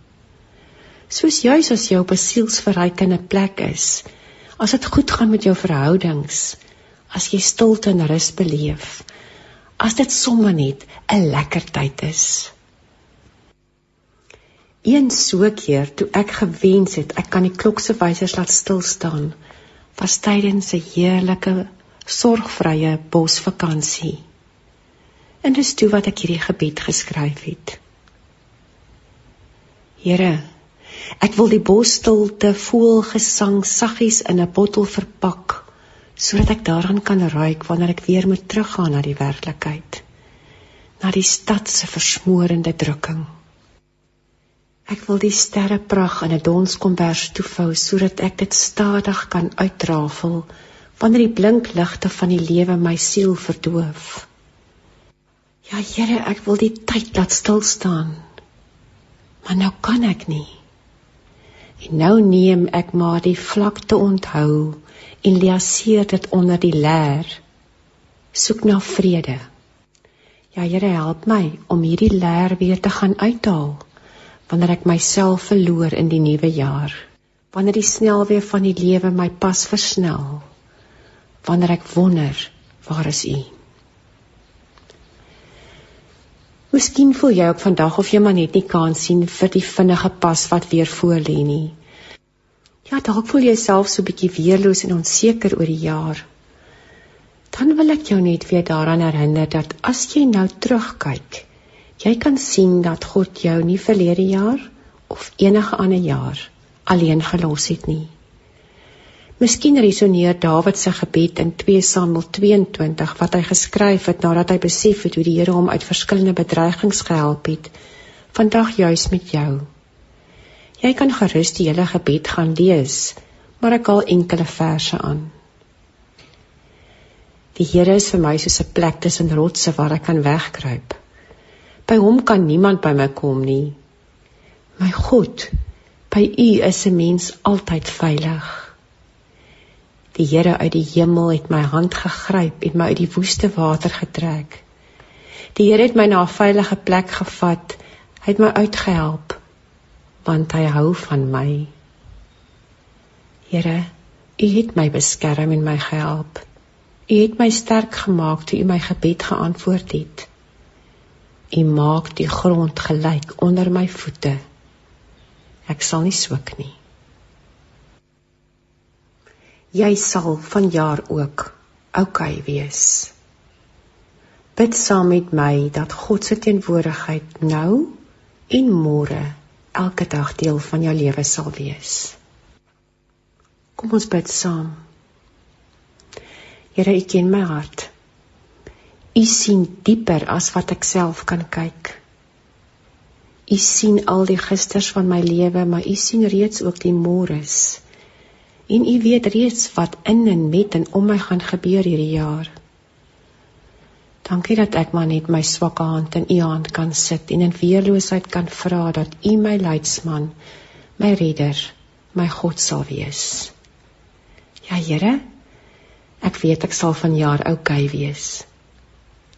Soos juis as jy op 'n sielsverrykende plek is, as dit goed gaan met jou verhoudings, as jy stilte en rus beleef, as dit sommer net 'n lekker tyd is. Een so keer toe ek gewens het ek kan die klok se wysers laat stil staan, was tydens 'n heerlike sorgvrye bosvakansie. En dis toe wat ek hierdie gebed geskryf het. Here, ek wil die bosstilte voelgesang saggies in 'n bottel verpak sodat ek daaraan kan ruik wanneer ek weer moet teruggaan na die werklikheid. Na die stad se versmoorende drukking. Ek wil die sterre prag in 'n donskombers toevou sodat ek dit stadig kan uitrafel wanneer die blink ligte van die lewe my siel verdoof. Ja Here, ek wil die tyd laat stil staan. Maar nou kan ek nie. En nou neem ek maar die vlakte onthou en leaseer dit onder die leer. Soek na vrede. Ja Here, help my om hierdie leer weer te gaan uithaal wanneer ek myself verloor in die nuwe jaar wanneer die snelweë van die lewe my pas versnel wanneer ek wonder waar is u Miskien voel jy ook vandag of jy maar net nie kan sien vir die vinnige pas wat weer voor lê nie. Ja, dalk voel jy self so bietjie weerloos en onseker oor die jaar. Dan wil ek jou net weer daaraan herinner dat as jy nou terugkyk, Jy kan sien dat God jou nie verlede jaar of enige ander jaar alleen gelos het nie. Miskien resoneer Dawid se gebed in 2 Samuel 22 wat hy geskryf het nadat hy besef het hoe die Here hom uit verskillende bedreigings gehelp het, vandag juis met jou. Jy kan gerus die hele gebed gaan lees, maar ek haal enkele verse aan. Die Here is vir my soos 'n plek tussen rotse waar ek kan wegkruip. By hom kan niemand by my kom nie. My God, by U is 'n mens altyd veilig. Die Here uit die hemel het my hand gegryp en my uit die woeste water getrek. Die Here het my na 'n veilige plek gevat. Hy het my uitgehelp want hy hou van my. Here, U het my beskerm en my gehelp. U het my sterk gemaak toe U my gebed geantwoord het. U maak die grond gelyk onder my voete. Ek sal nie swik nie. Jy sal vanjaar ook oukei okay wees. Bid saam met my dat God se teenwoordigheid nou en môre elke dag deel van jou lewe sal wees. Kom ons bid saam. Here, U ken my hart. U sien dieper as wat ek self kan kyk. U sien al die gisters van my lewe, maar u sien reeds ook die môres. En u weet reeds wat in en met en om my gaan gebeur hierdie jaar. Dankie dat ek maar net my swakke hand in u hand kan sit en in weerloosheid kan vra dat u my leidsman, my redder, my God sal wees. Ja Here, ek weet ek sal vanjaar oukei okay wees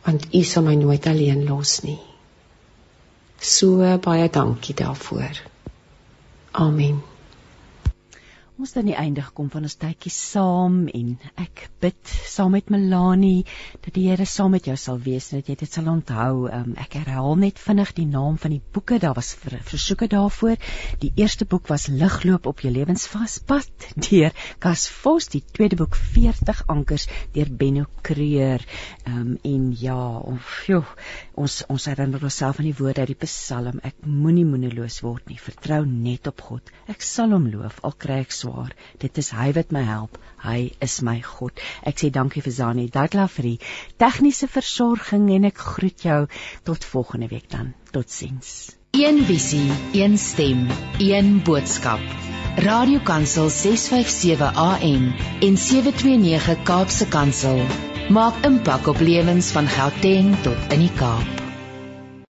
want U sal my nooit alleen los nie. So baie dankie daarvoor. Amen. Ons dan die einde gekom van ons tydjie saam en ek bid saam met Melanie dat die Here saam met jou sal wees en dat jy dit sal onthou. Um, ek herhaal net vinnig die naam van die boeke. Daar was ver, versoeke daarvoor. Die eerste boek was Ligloop op jou lewensvaspad deur Cas Vos, die tweede boek 40 ankers deur Benno Kreur. Ehm um, en ja, of joh, ons ons herinner onsself aan die woorde uit die Psalm. Ek moenie moedeloos word nie. Vertrou net op God. Ek sal hom loof al kry ek swaar. Dit is hy wat my help. Hy is my God. Ek sê dankie vir Zani Dagla vir die tegniese versorging en ek groet jou tot volgende week dan. Totsiens. Een visie, een stem, een boodskap. Radiokansel 657 AM en 729 Kaapse Kansel maak impak op lewens van Gauteng tot in die Kaap.